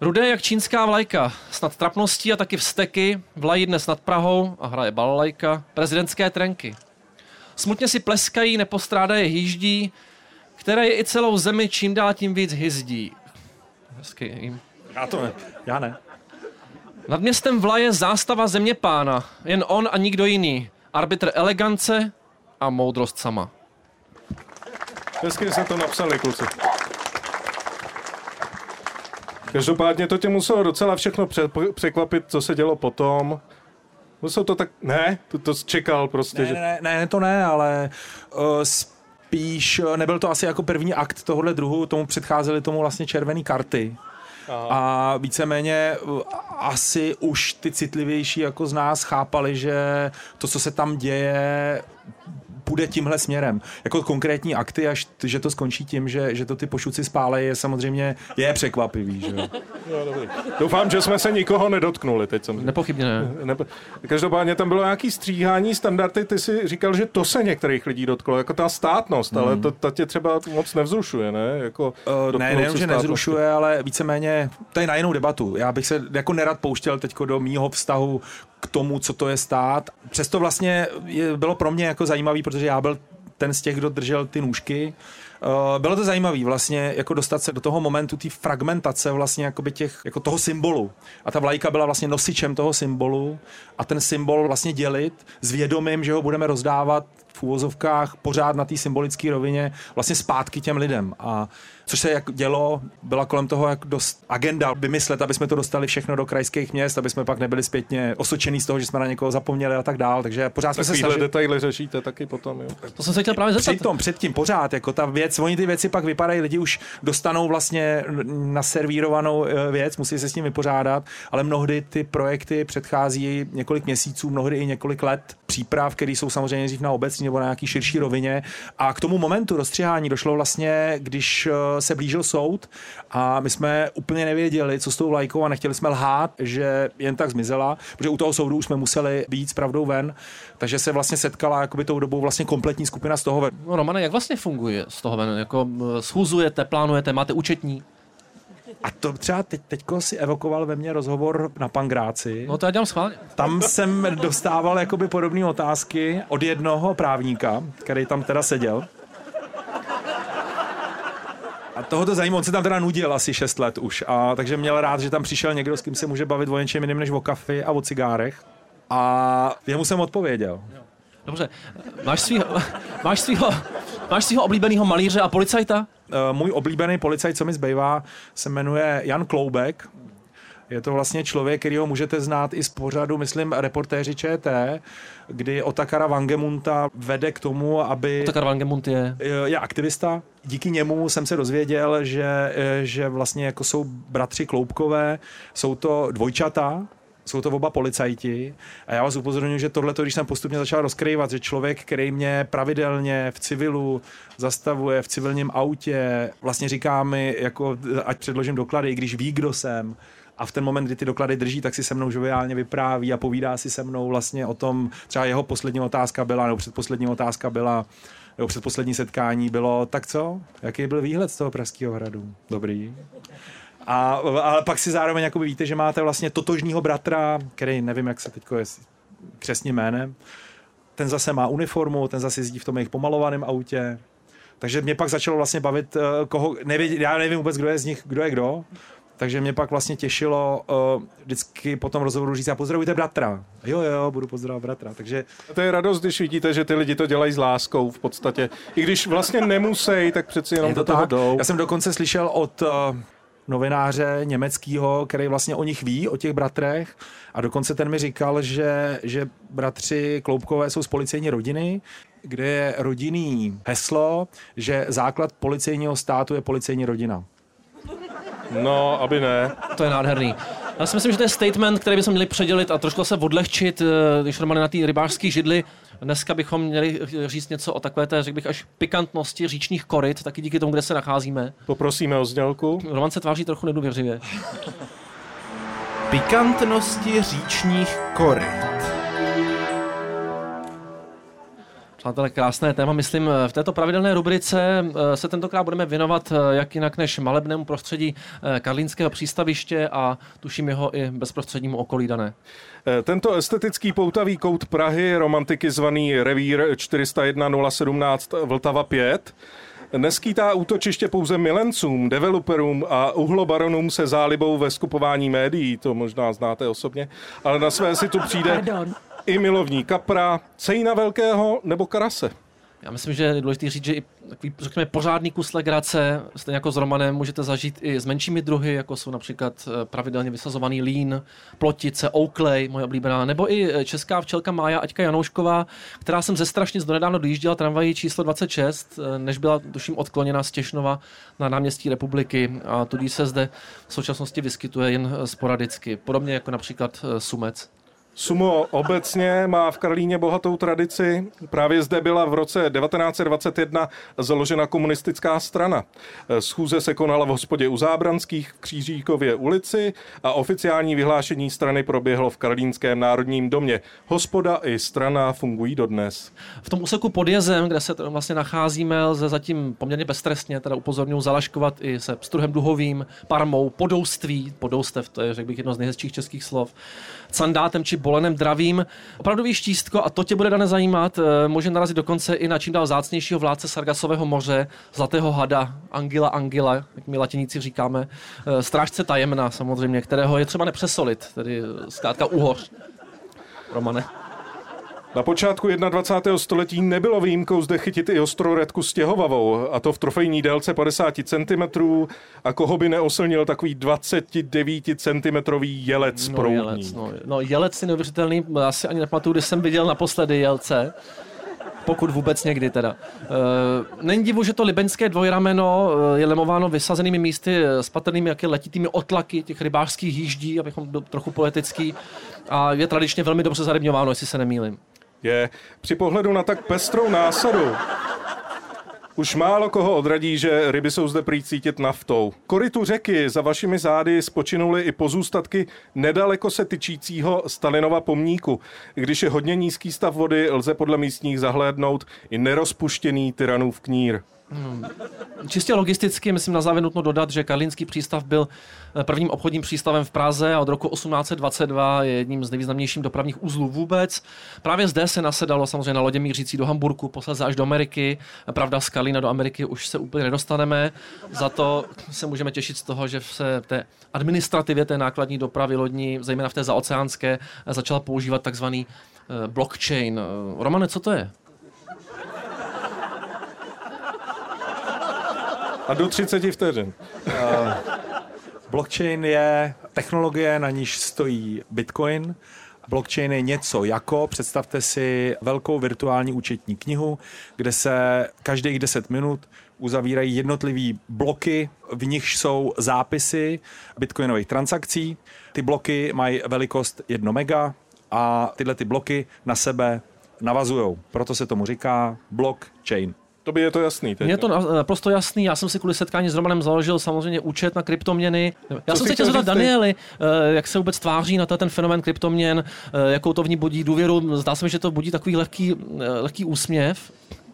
Rudé jak čínská vlajka, snad trapností a taky vsteky, vlají dnes nad Prahou a hraje balalajka, prezidentské trenky. Smutně si pleskají, nepostrádají hýždí, které je i celou zemi čím dál tím víc hyzdí. Hezky. Já to ne, já ne. Nad městem vlaje zástava země pána, jen on a nikdo jiný. Arbitr elegance a moudrost sama. Hezky se to napsali, kluci. Každopádně to tě muselo docela všechno překvapit, co se dělo potom. Musel to tak... Ne, to, to čekal prostě. Ne, že... ne, ne, to ne, ale uh, spíš nebyl to asi jako první akt tohohle druhu, tomu předcházely tomu vlastně červené karty. Aha. A víceméně asi už ty citlivější jako z nás chápali, že to, co se tam děje, půjde tímhle směrem. Jako konkrétní akty, až t- že to skončí tím, že, že to ty pošuci spálejí, je samozřejmě je překvapivý. Že jo? No, Doufám, že jsme se nikoho nedotknuli teď. Samozřejmě. Nepochybně ne. ne. Každopádně tam bylo nějaký stříhání standardy, ty si říkal, že to se některých lidí dotklo, jako ta státnost, hmm. ale to, to tě třeba moc nevzrušuje, ne? Jako uh, ne, nejenom, že nevzrušuje, ale víceméně, to je na jinou debatu. Já bych se jako nerad pouštěl teď do mýho vztahu k tomu, co to je stát. Přesto vlastně bylo pro mě jako zajímavý, protože já byl ten z těch, kdo držel ty nůžky. Uh, bylo to zajímavé vlastně jako dostat se do toho momentu té fragmentace vlastně těch, jako toho symbolu. A ta vlajka byla vlastně nosičem toho symbolu a ten symbol vlastně dělit s vědomím, že ho budeme rozdávat v úvozovkách pořád na té symbolické rovině vlastně zpátky těm lidem. A což se jak dělo, byla kolem toho jak dost agenda vymyslet, aby jsme to dostali všechno do krajských měst, aby jsme pak nebyli zpětně osočený z toho, že jsme na někoho zapomněli a tak dál. Takže pořád jsme se snažili. detaily řešíte taky potom. Jo. To jsem se chtěl právě zeptat. Přitom, předtím pořád, jako ta věc, oni ty věci pak vypadají, lidi už dostanou vlastně naservírovanou eh, věc, musí se s tím vypořádat, ale mnohdy ty projekty předchází několik měsíců, mnohdy i několik let příprav, které jsou samozřejmě dřív na obecní nebo na nějaký širší rovině. A k tomu momentu rozstřihání došlo vlastně, když eh, se blížil soud a my jsme úplně nevěděli, co s tou vlajkou a nechtěli jsme lhát, že jen tak zmizela, protože u toho soudu už jsme museli být s pravdou ven, takže se vlastně setkala jakoby tou dobou vlastně kompletní skupina z toho ven. No, Romane, jak vlastně funguje z toho ven? Jako eh, schůzujete, plánujete, máte účetní? A to třeba teď, teďko si evokoval ve mně rozhovor na Pangráci. No to já dělám schválně. Tam jsem dostával jakoby podobné otázky od jednoho právníka, který tam teda seděl. A toho to zajímalo, on se tam teda nudil asi 6 let už, a takže měl rád, že tam přišel někdo, s kým se může bavit o něčem jiném než o kafi a o cigárech. A jemu jsem odpověděl. Dobře, máš svýho, máš svýho, máš svýho oblíbeného malíře a policajta? Uh, můj oblíbený policajt, co mi zbývá, se jmenuje Jan Kloubek. Je to vlastně člověk, kterýho můžete znát i z pořadu, myslím, reportéři ČT, kdy Otakara Vangemunta vede k tomu, aby... Otakar Vangemund je... Je aktivista. Díky němu jsem se dozvěděl, že, že vlastně jako jsou bratři Kloubkové, jsou to dvojčata, jsou to oba policajti a já vás upozorňuji, že tohle, když jsem postupně začal rozkrývat, že člověk, který mě pravidelně v civilu zastavuje v civilním autě, vlastně říká mi, jako, ať předložím doklady, i když ví, kdo jsem, a v ten moment, kdy ty doklady drží, tak si se mnou žoviálně vypráví a povídá si se mnou vlastně o tom, třeba jeho poslední otázka byla, nebo předposlední otázka byla, nebo předposlední setkání bylo, tak co? Jaký byl výhled z toho Pražského hradu? Dobrý. A, ale pak si zároveň jako víte, že máte vlastně totožního bratra, který nevím, jak se teď je křesním jménem, ten zase má uniformu, ten zase jezdí v tom jejich pomalovaném autě. Takže mě pak začalo vlastně bavit, eh, koho, nevědět, já nevím vůbec, kdo je z nich, kdo je kdo, takže mě pak vlastně těšilo uh, vždycky po tom rozhovoru říct, a pozdravujte bratra. Jo, jo, budu pozdravovat bratra. Takže A to je radost, když vidíte, že ty lidi to dělají s láskou v podstatě. I když vlastně nemusí, tak přeci jenom je to do toho tak. jdou. Já jsem dokonce slyšel od uh, novináře německého, který vlastně o nich ví, o těch bratrech. A dokonce ten mi říkal, že, že bratři Kloubkové jsou z policejní rodiny, kde je rodinný heslo, že základ policejního státu je policejní rodina. No, aby ne. To je nádherný. Já si myslím, že to je statement, který bychom měli předělit a trošku se odlehčit, eh, když normálně na té rybářské židli. Dneska bychom měli říct něco o takové té, řekl bych, až pikantnosti říčních koryt, taky díky tomu, kde se nacházíme. Poprosíme o znělku. Roman se tváří trochu nedůvěřivě. Pikantnosti říčních koryt. Přátelé, krásné téma. Myslím, v této pravidelné rubrice eh, se tentokrát budeme věnovat eh, jak jinak než malebnému prostředí eh, Karlínského přístaviště a tuším jeho i bezprostřednímu okolí dané. Tento estetický poutavý kout Prahy, romantiky zvaný Revír 401 017 Vltava 5, neskýtá útočiště pouze milencům, developerům a uhlobaronům se zálibou ve skupování médií, to možná znáte osobně, ale na své si tu přijde Pardon. I milovní kapra, cejna velkého nebo karase. Já myslím, že je důležité říct, že i takový, řekněme, pořádný kus legrace, stejně jako s Romanem, můžete zažít i s menšími druhy, jako jsou například eh, pravidelně vysazovaný lín, plotice, ouklej, moje oblíbená, nebo i eh, česká včelka Mája Aťka Janoušková, která jsem ze Strašnic donedávno dojížděla tramvají číslo 26, eh, než byla, tuším, odkloněna z Těšnova na náměstí republiky a tudíž se zde v současnosti vyskytuje jen sporadicky, podobně jako například Sumec. Sumo obecně má v Karlíně bohatou tradici. Právě zde byla v roce 1921 založena komunistická strana. Schůze se konala v hospodě u Zábranských v Křížíkově ulici a oficiální vyhlášení strany proběhlo v Karlínském národním domě. Hospoda i strana fungují dodnes. V tom úseku pod jezem, kde se vlastně nacházíme, lze zatím poměrně beztrestně, teda upozorňuji, zalaškovat i se pstruhem duhovým, parmou, podouství, podoustev, to je, řekl bych, jedno z nejhezčích českých slov, candátem či bolenem dravým. Opravdový štístko, a to tě bude dane zajímat, eh, může narazit dokonce i na čím dál zácnějšího vládce Sargasového moře, zlatého hada, Angela Angela, jak my latiníci říkáme, eh, strážce tajemna samozřejmě, kterého je třeba nepřesolit, tedy eh, zkrátka úhoř. Romane. Na počátku 21. století nebylo výjimkou zde chytit i ostroredku stěhovavou, a to v trofejní délce 50 cm, a koho by neoslnil takový 29 cm jelec No, proudní. jelec, no, no, jelec je neuvěřitelný, já si ani nepamatuju, když jsem viděl naposledy jelce. Pokud vůbec někdy teda. E, není divu, že to libeňské dvojrameno eh, je lemováno vysazenými místy eh, s patrnými jaké letitými otlaky těch rybářských jíždí, abychom byl trochu poetický. A je tradičně velmi dobře zarybňováno, jestli se nemýlim. Je při pohledu na tak pestrou násadu už málo koho odradí, že ryby jsou zde prý cítit naftou. Korytu řeky za vašimi zády spočinuly i pozůstatky nedaleko se tyčícího Stalinova pomníku. Když je hodně nízký stav vody, lze podle místních zahlédnout i nerozpuštěný tyranův knír. Hmm. Čistě logisticky, myslím na závěr nutno dodat, že Karlínský přístav byl prvním obchodním přístavem v Praze a od roku 1822 je jedním z nejvýznamnějších dopravních uzlů vůbec. Právě zde se nasedalo samozřejmě na lodě mířící do Hamburku, posledně až do Ameriky. Pravda, z Karlína do Ameriky už se úplně nedostaneme. Za to se můžeme těšit z toho, že se v té administrativě té nákladní dopravy lodní, zejména v té zaoceánské, eh, začala používat takzvaný eh, blockchain. Eh, Romane, co to je? A do 30 vteřin. Uh, blockchain je technologie, na níž stojí Bitcoin. Blockchain je něco jako, představte si velkou virtuální účetní knihu, kde se každých 10 minut uzavírají jednotlivý bloky, v nichž jsou zápisy bitcoinových transakcí. Ty bloky mají velikost 1 mega a tyhle ty bloky na sebe navazují. Proto se tomu říká blockchain. To by je to jasný. Teď. Mně je to na- naprosto jasný, já jsem si kvůli setkání s Romanem založil samozřejmě účet na kryptoměny. Já Co jsem se chtěl zeptat? Danieli, eh, jak se vůbec tváří na ten fenomén kryptoměn, eh, jakou to v ní budí důvěru. Zdá se mi, že to budí takový lehký, eh, lehký úsměv.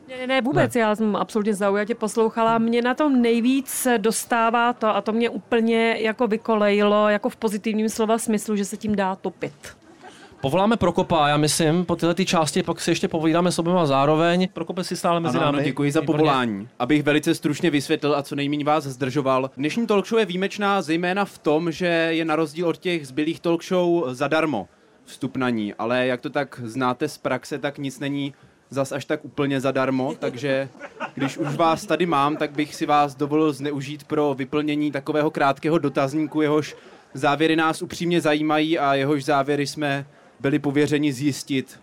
Ne, ne, ne, vůbec. Ne. Já jsem absolutně zaujatě poslouchala. Mě na tom nejvíc dostává to, a to mě úplně jako vykolejilo, jako v pozitivním slova smyslu, že se tím dá topit. Povoláme Prokopa, já myslím, po tyhle ty části, pak si ještě povídáme s oběma zároveň. Prokope si stále mezi Ano, námi. ano, děkuji za Výborně. povolání. Abych velice stručně vysvětlil a co nejméně vás zdržoval. Dnešní talk show je výjimečná zejména v tom, že je na rozdíl od těch zbylých talk show zadarmo vstup na ní, ale jak to tak znáte z praxe, tak nic není zas až tak úplně zadarmo, takže když už vás tady mám, tak bych si vás dovolil zneužít pro vyplnění takového krátkého dotazníku, jehož závěry nás upřímně zajímají a jehož závěry jsme byli pověřeni zjistit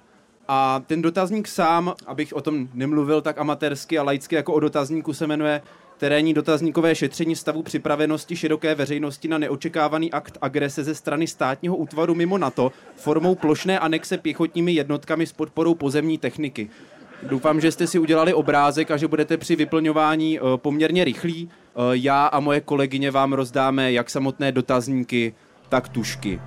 a ten dotazník sám, abych o tom nemluvil tak amatérsky a laicky jako o dotazníku, se jmenuje terénní dotazníkové šetření stavu připravenosti široké veřejnosti na neočekávaný akt agrese ze strany státního útvaru mimo NATO formou plošné anexe pěchotními jednotkami s podporou pozemní techniky. Doufám, že jste si udělali obrázek a že budete při vyplňování eh, poměrně rychlí. Eh, Já a moje kolegyně vám rozdáme jak samotné dotazníky, tak tušky.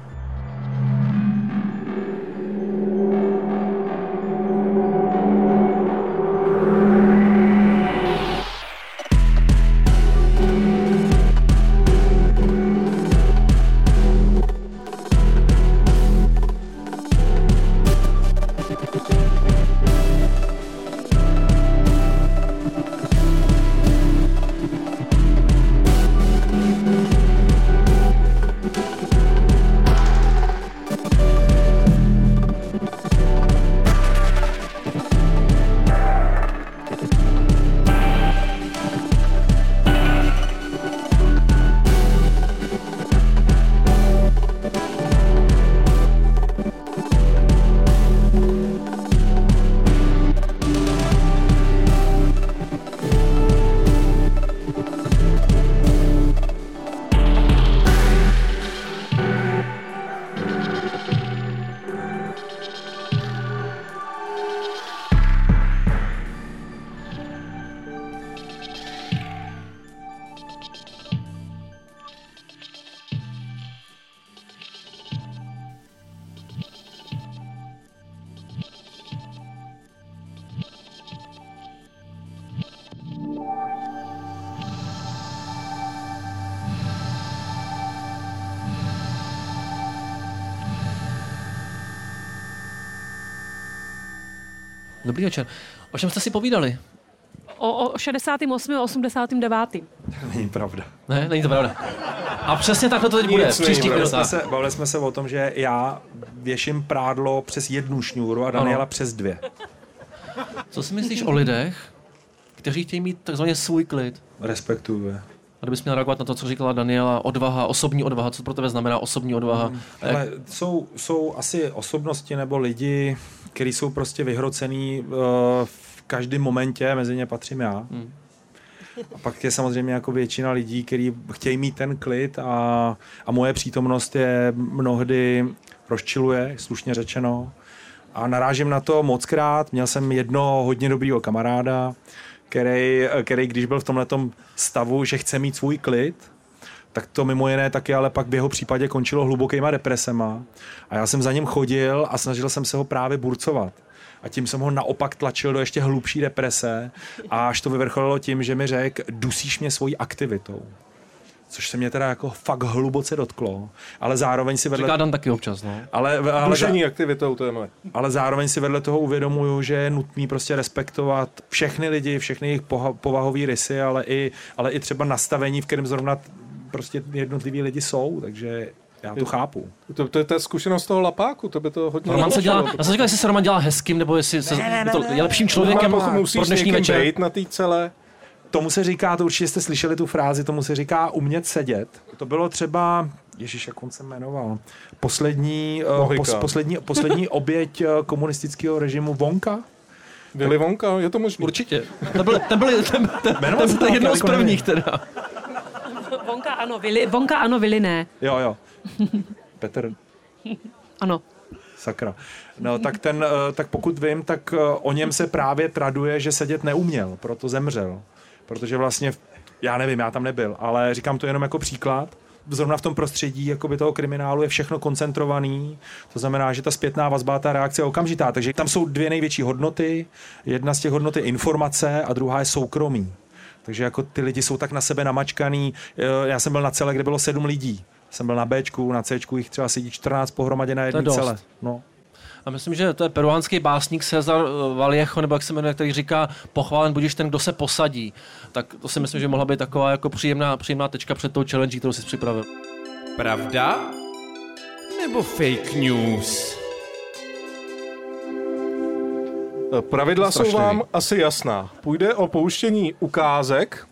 O čem jste si povídali? O, o 68. a 89. Není pravda. Ne, není to pravda. A přesně takhle to teď bude. v příštích bavili, jsme se, bavili jsme se o tom, že já věším prádlo přes jednu šňůru a Daniela Ano. přes dvě. Co si myslíš o lidech, kteří chtějí mít takzvaně svůj klid? Respektuju je. A kdybys měl reagovat na to, co říkala Daniela, odvaha, osobní odvaha, co pro tebe znamená osobní odvaha? Jak- Ale jsou, jsou asi osobnosti nebo lidi, kteří jsou prostě vyhrocený uh, v každém momentě, mezi ně patřím já. Hmm. A pak je samozřejmě jako většina lidí, kteří chtějí mít ten klid a, a moje přítomnost je mnohdy rozčiluje, slušně řečeno. A narážím na to moc krát. Měl jsem jedno hodně dobrýho kamaráda, který, který když byl v tomhle stavu, že chce mít svůj klid, tak to mimo jiné taky ale pak v jeho případě končilo hlubokýma depresema. A já jsem za ním chodil a snažil jsem se ho právě burcovat. A tím jsem ho naopak tlačil do ještě hlubší deprese, a až to vyvrcholilo tím, že mi řekl, dusíš mě svojí aktivitou. Což se mě teda jako fakt hluboce dotklo. Ale zároveň si vedle... Říká Dan taky občas, no. Ale, ale, Dušení aktivitou, to je moje. ale zároveň si vedle toho uvědomuju, že je nutný prostě respektovat všechny lidi, všechny jejich povahové rysy, ale i, ale i třeba nastavení, v kterém zrovna prostě jednotliví lidi jsou, takže já to chápu. To, to je ta zkušenost toho lapáku, to by to hodně Roman se dělá, já jsem říkal, jestli se Roman dělá hezkým, nebo jestli se, je, to, je lepším člověkem No, pro dnešní večer. bejt na té celé. Tomu se říká, to určitě jste slyšeli tu frázi, tomu se říká umět sedět. To bylo třeba, Ježíš, jak on se jmenoval, poslední, eh, Mohika. pos, poslední, poslední oběť eh, komunistického režimu Vonka. Willy Wonka, je to možné? Určitě. Ten byl, ten byl, ten, ten, ten byl to jednou z prvních teda. Vonka ano, Vili, Vonka ano, Vili ne. Jo, jo. Petr Ano. Sakra. No, tak, ten, eh, tak pokud vím, tak eh, o něm se právě traduje, že sedět neuměl, proto zemřel. Protože vlastně, já nevím, já tam nebyl, ale říkám to jenom jako příklad. Zrovna v tom prostředí jakoby toho kriminálu je všechno koncentrovaný, to znamená, že ta zpětná vazba, ta reakce je okamžitá. Takže tam jsou dvě největší hodnoty. Jedna z těch hodnot je informace a druhá je soukromí. Takže jako ty lidi jsou tak na sebe namačkaný. Eh, Já jsem byl na celé, kde bylo sedm lidí. Jsem byl na Bčku, na Cčku jich třeba sedí 14 pohromadě na je jedné celé. No. A myslím, že to je peruánský básník Cezar eh, Vallejo, nebo jak se jmenuje, který říká, pochválen budeš ten, kdo se posadí. Tak to si myslím, že mohla být taková jako příjemná, příjemná tečka před tou challenge, kterou jsi připravil. Pravda? Nebo fake news? Pravidla jsou Strašlivý. vám asi jasná. Půjde o pouštění ukázek,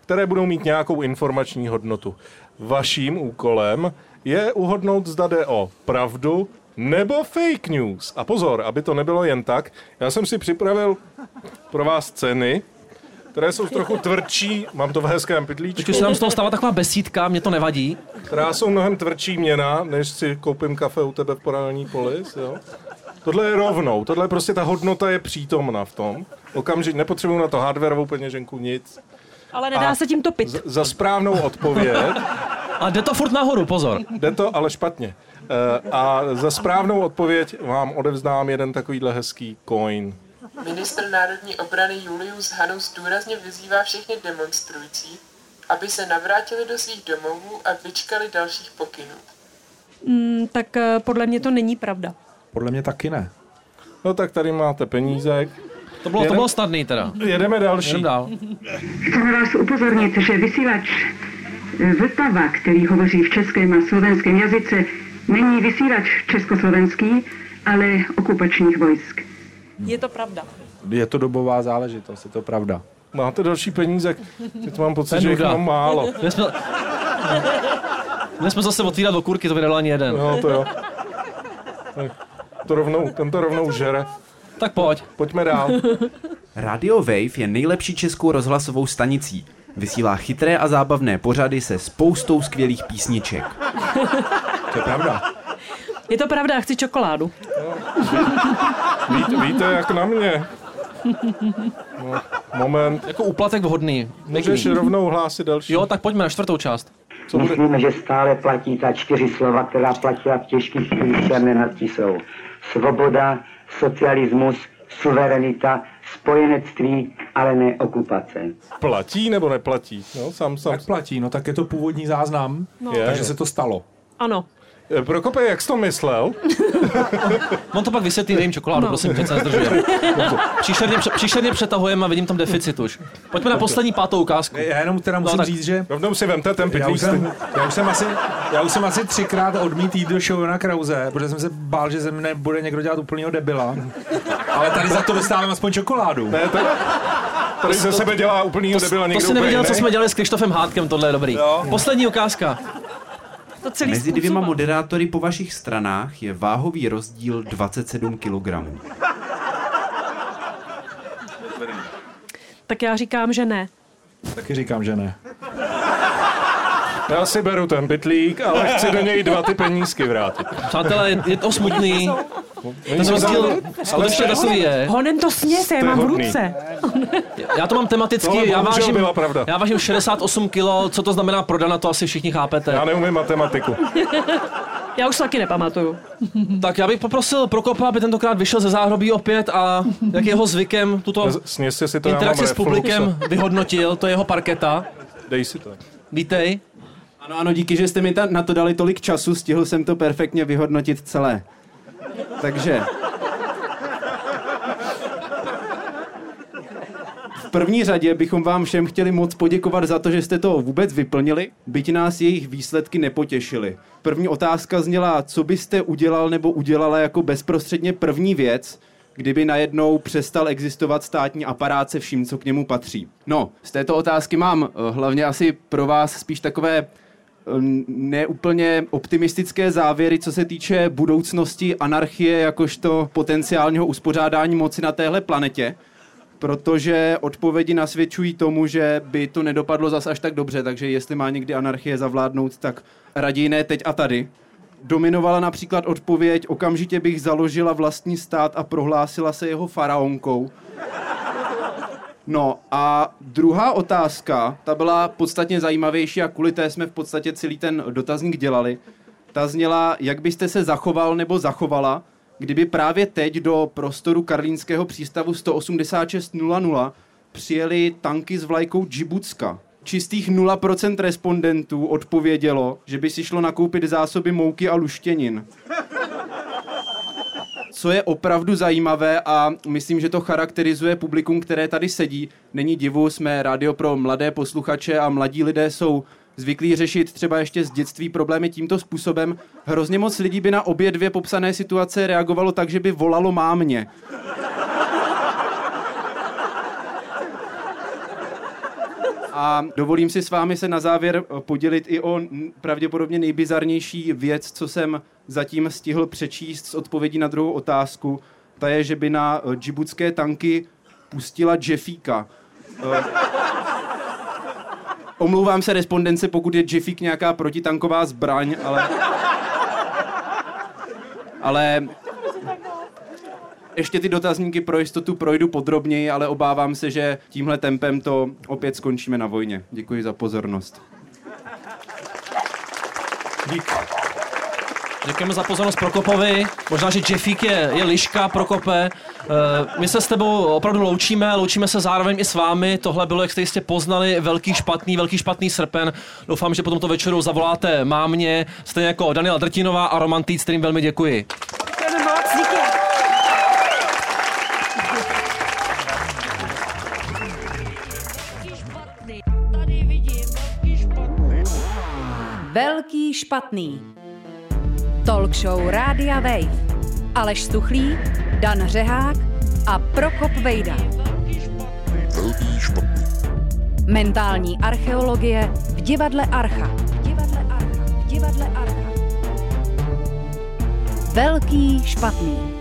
které budou mít nějakou informační hodnotu. Vaším úkolem je uhodnout, zda jde o pravdu nebo fake news. A pozor, aby to nebylo jen tak, já jsem si připravil pro vás ceny, které jsou trochu tvrdší, mám to v hezkém pytlíčku, Když se nám z toho stává taková besídka, mě to nevadí. která jsou mnohem tvrdší měna, než si koupím kafe u tebe v paralelní polis, jo. Tohle je rovnou, tohle je prostě ta hodnota je přítomna v tom. Okamžitě nepotřebuju na to hardwareovou peněženku nic. Ale nedá A se tím topit. Z- za správnou odpověď. A jde to furt nahoru, pozor. Jde to, ale špatně. Eh, A za správnou odpověď vám odevzdám jeden takovýhle hezký coin. Ministr národní obrany Julius Hanus důrazně vyzývá všechny demonstrující, aby se navrátili do svých domovů a vyčkali dalších pokynů. Mm, tak eh, podle mě to není pravda. Podle mě taky ne. No tak tady máte penízek. To bylo, to bylo snadný teda. Jedeme další. Jedeme dál. Chci vás upozornit, že vysílač eh, Vltava, který hovoří v českém a slovenském jazyce, není vysílač československý, ale okupačních vojsk. Je to pravda. Je to dobová záležitost, je to pravda. Máte další penízek. Teď mám pocit, je že jich mám málo. Dnes jsme, dnes jsme zase otvírat okurky, to vydal ani jeden. No to jo. Tak To rovnou, ten to rovnou žere. Tak pojď. Pojďme dál. Radio Wave je nejlepší českou rozhlasovou stanicí. Vysílá chytré a zábavné pořady se spoustou skvělých písniček. To je pravda. Je to pravda, chci čokoládu. Víte, víte jak na mě. No, moment. Jako úplatek vhodný. Můžeš rovnou hlásit další. Jo, tak pojďme na čtvrtou část. Co bude? Myslím, že stále platí ta čtyři slova, která platila v těžkých chvílích nadti jsou. Svoboda, socialismus, suverenita, spojenectví, ale ne okupace. Platí nebo neplatí? No, sám, sám. Tak platí, no tak je to původní záznam, No. takže se to stalo. Ano. Eh, Prokope, jak jsi to myslel? On to pak vysvětlí, dej jim čokoládu, No. prosím, teď se nezdržuje. Příšerně, příšerně přetahujeme a vidím tam deficit už. Pojďme na poslední pátou ukázku. Já jenom teda musím tak- říct, že Rovnou si vemte ten já už, jsem, já, už jsem asi, já už jsem asi třikrát odmít jít do show na Krause, protože jsem se bál, že ze mne bude někdo dělat úplného debila. Ale tady za to dostávám aspoň čokoládu. Ne, to, tady ze sebe dělá úplnýho debila To někdo si neviděl, co jsme dělali s Krištofem Hádkem, tohle je dobrý. Jo. Poslední ukázka. To celý Mezi dvěma způsobem. moderátory po vašich stranách je váhový rozdíl 27 kg. Tak já říkám, že ne. Taky říkám, že ne. Já si beru ten pytlík, ale chci do něj dva ty penízky vrátit. Přátelé, je- je to smutný. Ten rozdíl skutečně takový je. Honem to sněte, já mám v ruce. Já to mám tematicky, já vážím, byla pravda. já vážím 68 kg, co to znamená prodana, to asi všichni chápete. Já neumím matematiku. Já už taky nepamatuju. Tak já bych poprosil Prokopa, aby tentokrát vyšel ze záhrobí opět a jak je jeho zvykem tuto Sněste si to, interakci s publikem vyhodnotil, to je jeho parketa. Dej si to. Vítej. Ano, ano, díky, že jste mi ta, na to dali tolik času, stihl jsem to perfektně vyhodnotit celé. Takže... V první řadě bychom vám všem chtěli moc poděkovat za to, že jste to vůbec vyplnili, byť nás jejich výsledky nepotěšily. První otázka zněla, co byste udělal nebo udělala jako bezprostředně první věc, kdyby najednou přestal existovat státní aparát se vším, co k němu patří. No, z této otázky mám eh, hlavně asi pro vás spíš takové neúplně optimistické závěry, co se týče budoucnosti anarchie jakožto potenciálního uspořádání moci na téhle planetě, protože odpovědi nasvědčují tomu, že by to nedopadlo zas až tak dobře, takže jestli má někdy anarchie zavládnout, tak raději ne teď a tady. Dominovala například odpověď, okamžitě bych založila vlastní stát a prohlásila se jeho faraonkou. No a druhá otázka, ta byla podstatně zajímavější a kvůli té jsme v podstatě celý ten dotazník dělali. Ta zněla, jak byste se zachoval nebo zachovala, kdyby právě teď do prostoru karlínského přístavu 18600 přijeli tanky s vlajkou Džibutska. Čistých 0% respondentů odpovědělo, že by si šlo nakoupit zásoby mouky a luštěnin. Co je opravdu zajímavé a myslím, že to charakterizuje publikum, které tady sedí. Není divu, jsme rádio pro mladé posluchače a mladí lidé jsou zvyklí řešit třeba ještě z dětství problémy tímto způsobem. Hrozně moc lidí by na obě dvě popsané situace reagovalo tak, že by volalo mámě. A dovolím si s vámi se na závěr eh, podělit i o pravděpodobně nejbizarnější věc, co jsem zatím stihl přečíst z odpovědí na druhou otázku. Ta je, že by na eh, džibutské tanky pustila Jeffíka. Eh, omlouvám se respondence, pokud je Jeffík nějaká protitanková zbraň, ale... Ale ještě ty dotazníky pro jistotu projdu podrobněji, ale obávám se, že tímhle tempem to opět skončíme na vojně. Děkuji za pozornost. Dík. Děkujeme za pozornost Prokopovi. Možná, že Jeffík je, je liška Prokope. Uh, my se s tebou opravdu loučíme, loučíme se zároveň i s vámi. Tohle bylo, jak jste jistě poznali, velký špatný, velký špatný srpen. Doufám, že po tomto večeru zavoláte mámě, stejně jako Daniela Drtinová a Romantýc, kterým velmi děkuji. Velký špatný. Talk show Rádia Wave. Aleš Stuchlý, Dan Řehák a Prokop Vejda. Velký špatný. Mentální archeologie v divadle Archa. V divadle Archa. V divadle Archa. Velký špatný.